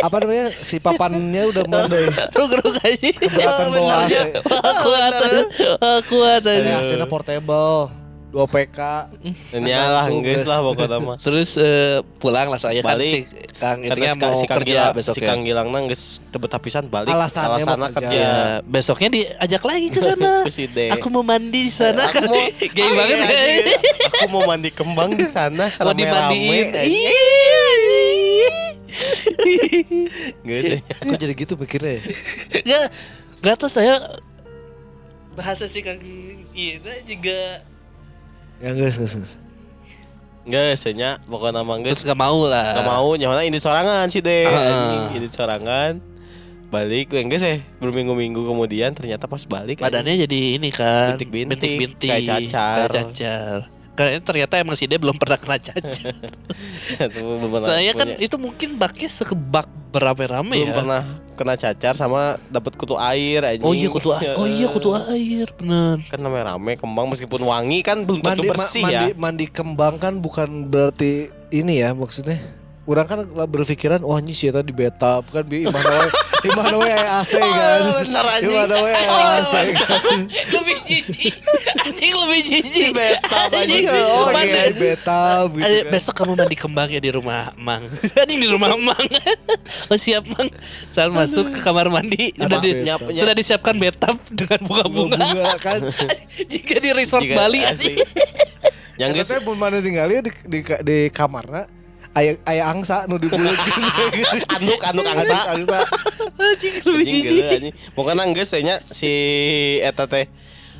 Apa namanya? Si papannya udah melondoy Ruk-ruk aja. Keberatan bawa AC. Wah kuat kuat ini aja AC-nya portable 2 PK dan ya lah guys lah pokoknya mah. Terus eh, pulang lah saya kan Balik. si Kang itunya si, mau si Kang kerja Gilang, besok si Kang Gilang nang geus tebet hapisan balik. Alasannya mau kerja. kerja. Ya, besoknya diajak lagi ke sana. Aku mau mandi di sana Aku kan. mau Gay Ah, banget iya, kan. anjing. Aku mau mandi kembang di sana. Mau dimandiin. Iya. Geus. aku jadi gitu mikirnya ya Enggak enggak tahu saya bahasa si Kang Gina juga Ya guys, guys, guys. Geus nya pokoknya nama terus geus gak mau lah. Gak mau nyawana ini sorangan sih deh Ah. anjing ini sorangan balik gue enggak sih berminggu-minggu kemudian ternyata pas balik Badannya jadi ini kan Bintik-bintik, bintik-bintik, kayak cacar. kayak cacar. Karena ternyata emang si dia belum pernah kena cacar. Saya kan itu mungkin baknya sekebak berame-rame belum ya. pernah kena cacar sama dapat kutu air anjing. Oh iya kutu air. Oh iya kutu air, bener. Kan namanya rame kembang meskipun wangi kan belum tentu Mandi, ma- bersih mandi, ya. mandi kembang kan bukan berarti ini ya maksudnya. Orang kan lah berpikiran wah ini sih tadi beta kan bi imah nawe imah nawe aya AC kan. Oh, anjing. Imah nawe aya AC kan. lebih jijik. Anjing lebih jijik. Beta, Anjing. Oh, iya. beta gitu kan. besok kamu mandi kembang ya di rumah Mang. Anjing di rumah Mang. oh siap Mang. Saat masuk ke kamar mandi sudah, di- betap? sudah disiapkan bathtub dengan bunga-bunga. Bunga kan. Jika di resort Bali anjing. Yang saya pun mana tinggalnya di di, di kamarna aya aya angsa nu dibuleutkeun gitu. anduk anduk angsa. angsa. Anjing Anjing jijik. anjing. Pokona geus we nya si eta teh.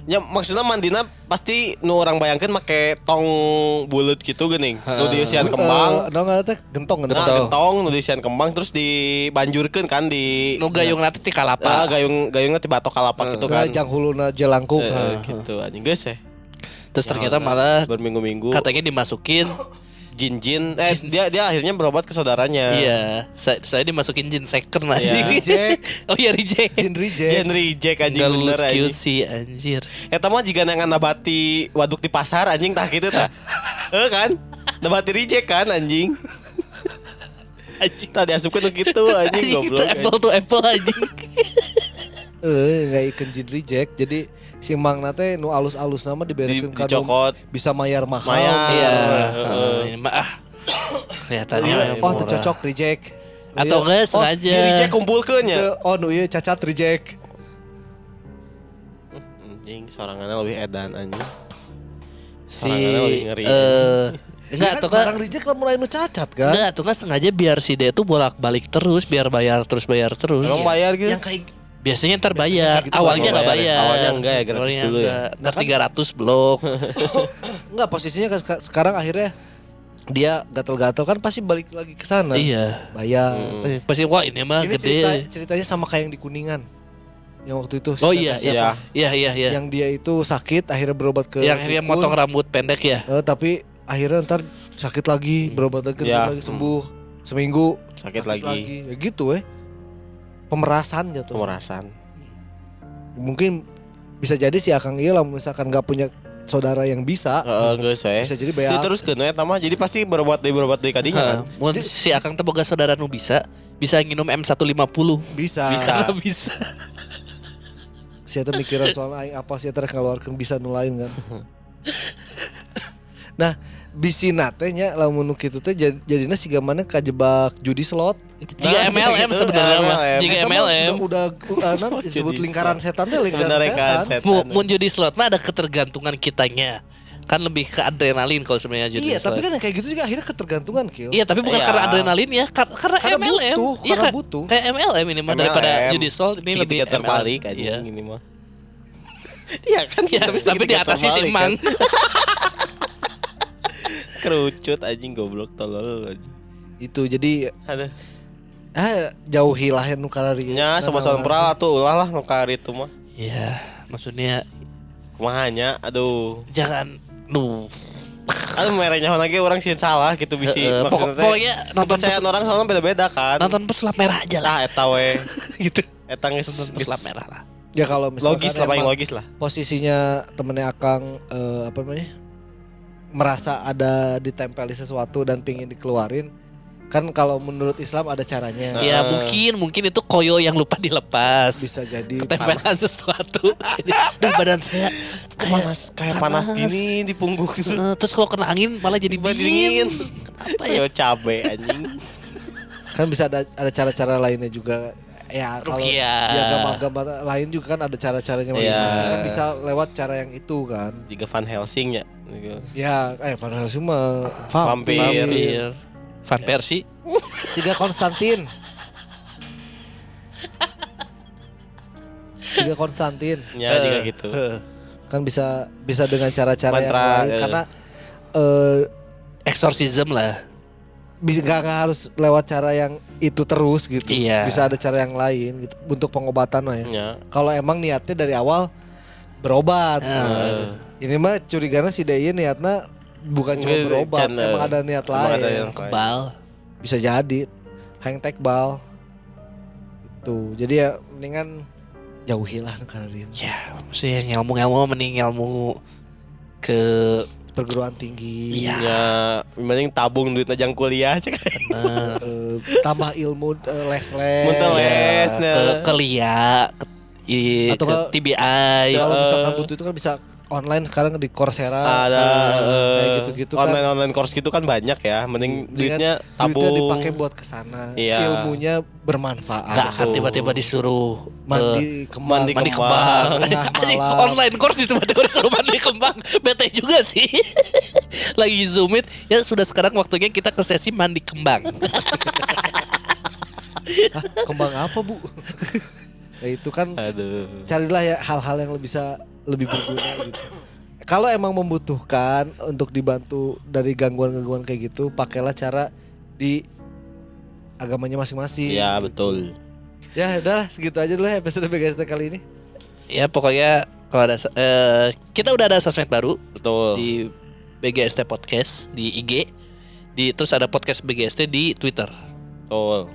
Ya maksudnya mandina pasti nu orang bayangkeun make tong bulut gitu geuning. Nu dieusian kembang. Eh, no ngaran teh gentong Nah, gentong. gentong nu dieusian kembang terus dibanjurkeun kan di Nu gayung nanti ti Ah, kalapa. gayung gayungnya di batok kalapak gitu kan. Nah, jang huluna jelangkung. Eh, eh, gitu anjing geus ya. Terus ternyata malah berminggu-minggu katanya dimasukin jin-jin eh dia dia akhirnya berobat ke saudaranya. Iya, saya, saya dimasukin jin second Iya. anjing. Reject. oh iya reject. Jin reject. Jin reject anjing Enggak bener lulus anjing. QC anjir. Eta mah jika nang nabati waduk di pasar anjing tah gitu tah. Eh kan? Nabati reject kan anjing. Anjing. Tah diasupkeun ke gitu anjing Anjing, itu goblok. apple to apple anjing. Eh, nggak ikan jin reject. Jadi si Mang nate nu alus-alus nama Di, diberikan kado dicokot. bisa mayar mahal. Mayar. Iya. Ah. Kelihatannya Iya, Oh, murah. teu cocok reject. Atau enggak Oh, sengaja. di reject kumpulkeun nya. Teu- Oh, nu ieu cacat reject. Anjing sorangannya lebih edan anjing. si lebih ngeri. eh Ya enggak tuh kan barang reject lah mulai nu cacat kan. enggak tuh kan sengaja biar si dia tuh bolak-balik terus biar bayar terus bayar terus. Emang bayar gitu? Yang kayak Biasanya ntar bayar, gitu awalnya nggak bayar ya? bayar. Awalnya enggak ya, gratis Awalnya dulu ya? enggak. Ntar 300 blok. enggak posisinya kan seka- sekarang akhirnya dia gatel-gatel kan pasti balik lagi ke sana. iya. Bayar. Eh, Pasti wah ini mah Ini gede. cerita, ceritanya sama kayak yang di Kuningan. Yang waktu itu Oh iya, iya. Iya, iya, iya. Yang dia itu sakit akhirnya berobat ke Yang akhirnya motong rambut pendek ya. Eh, tapi akhirnya ntar sakit lagi, berobat lagi, Ya. lagi sembuh. Seminggu Sakit lagi. Ya gitu eh. Pemerasan jatuh. Pemerasan. Mungkin bisa jadi si Akang iya lah misalkan nggak punya saudara yang bisa. Heeh, geus we. Bisa jadi bayar. Diteruskeun we eta mah. Jadi pasti berobat deui berobat deui kadinya kan. Mun si Akang teh boga saudara nu bisa, bisa nginum M150. Bisa. Bisa. Bisa. Si eta mikiran soal aing apa si eta rek ngaluarkeun bisa nu lain kan. nah, bisina teh nya lamun nu kitu teh jad- jadina siga mana kajebak judi slot. Jika Nah, MLM gitu, sebenarnya mah. MLM. Jika MLM. udah udah uh, non, disebut lingkaran setan teh lingkaran kan, setan. setan. Mu- Mun judi slot mah ada ketergantungan kitanya. Kan lebih ke adrenalin kalau sebenarnya judi Iya, slot. tapi kan yang kayak gitu juga akhirnya ketergantungan kill. Iya tapi bukan Iya. karena adrenalin ya kar- Karena, Karena MLM butuh, Iya karena kan? butuh. Kayak MLM ini mah daripada judi slot Ini lebih terbalik MLM. anjing Iya. ini mah. Iya kan Ya, tapi di terbalik simang kan. Kerucut anjing goblok tolol anjing. Itu jadi Aduh. ah jauhilah yang nu kalari. Nya sama soal pera tuh ulah lah nu kari itu mah. Iya Maksudnya Kumaha nya aduh. Jangan Duh Aduh merahnya lagi orang sih salah gitu bisi Eh, maksudnya pokok- teh, pokoknya nonton kepercayaan pes- orang soalnya beda-beda kan. Nonton pesulap merah aja lah Lah eta we. Gitu Eta geus pesulap merah lah Ya kalau misalkan logis lah paling logis lah. posisinya temennya Akang eh, apa namanya? Merasa ada ditempeli sesuatu dan pingin dikeluarin kan kalau menurut Islam ada caranya Ya Eh. mungkin Mungkin itu koyo yang lupa dilepas bisa jadi Ketempelan sesuatu Duh badan saya Panas kayak panas gini di punggung gitu. Eh, Terus kalau kena angin malah jadi dingin dingin. Apa ya cabe anjing. kan bisa ada ada cara-cara lainnya juga ya kalau ya agama-agama lain juga kan ada cara-caranya masing-masing Iya. kan bisa lewat cara yang itu kan Juga Van Helsing ya. Gitu. ya eh Van Helsing mah Vampir. Vampir Van Persie Siga Konstantin Siga Konstantin Ya juga gitu. kan bisa bisa dengan cara-cara yang lain eh. karena eh Exorcism lah. bisa gak, gak harus lewat cara yang itu terus gitu Iya. bisa ada cara yang lain gitu untuk pengobatan lah ya Ya. kalau emang niatnya dari awal berobat Eh. Ini mah curiganya si Deyen niatnya bukan cuma berobat can, emang ada niat emang lain ada yang- Kebal. bisa jadi hang tekbal itu jadi ya mendingan jauhilah karena dia Ya, mesti yang ilmu-ilmu mending ilmu ke perguruan tinggi Iya. Ya, mending tabung duit najang kuliah cek. eh, eh, tambah ilmu eh, les-les Muntah les. ke nah. ke lia, ke, i- Atau ke ke- TBI. kalau Eh. misalkan butuh itu kan bisa online sekarang di Coursera Ada kayak eh, gitu-gitu kan. online online course gitu kan banyak ya. Mending duitnya tabung. duitnya dipakai buat ke sana Iya. ilmunya bermanfaat Gak akan tiba-tiba disuruh mandi eh, kembang mandi mandi kembang. online course tiba-tiba disuruh mandi kembang. Bete juga sih. Lagi zoom it, ya sudah sekarang waktunya kita ke sesi mandi kembang. Hah, kembang apa bu ya itu kan Aduh. carilah ya hal-hal yang bisa lebih berguna gitu kalau emang membutuhkan untuk dibantu dari gangguan-gangguan kayak gitu pakailah cara di agamanya masing-masing Iya, betul. ya udahlah segitu aja dulu ya episode BGST kali ini ya pokoknya kalau ada eh, kita udah ada sosmed baru Betul. di BGST Podcast di IG. Di terus ada podcast BGST di Twitter. Betul.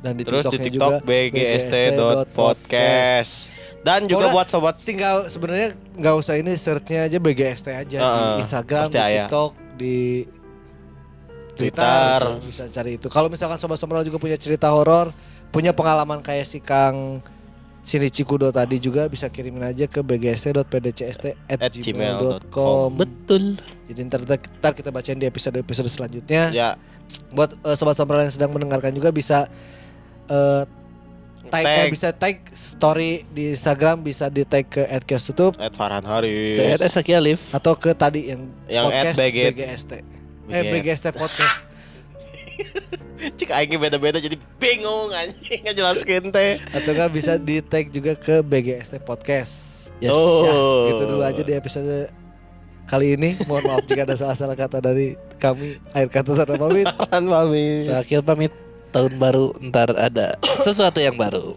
Dan di Terus di TikToknya TikTok juga bgst.podcast. Dan juga Pokoknya buat sobat tinggal sebenarnya nggak usah ini searchnya aja BGST aja di Heeh, Instagram, di. TikTok, di Twitter, Twitter. gitu, bisa cari itu. Kalau misalkan sobat sombral juga punya cerita horor, punya pengalaman kayak si Kang Shinichi Kudo tadi juga bisa kirimin aja ke bgst.pdcst@gmail.com. Betul. Jadi ntar, ntar kita bacain di episode-episode selanjutnya. ya Buat eh, sobat sombral yang sedang mendengarkan juga bisa eh, tag, eh, Tag. bisa tag story di Instagram, bisa di tag ke @kiostutup at Farhan Haris. Ke Alif. atau ke tadi yang, Yang podcast at BG BGST. Eh BGST podcast. Cik aing beda-beda jadi bingung anjing ngejelaskeun teh. atau enggak bisa di tag juga ke BGST podcast. Yes. Oh. Ya, gitu dulu aja di episode kali ini. Mohon maaf jika ada salah-salah kata dari kami. Akhir kata tanda pamit. Farhan pamit. Saya pamit tahun baru ntar ada sesuatu yang baru.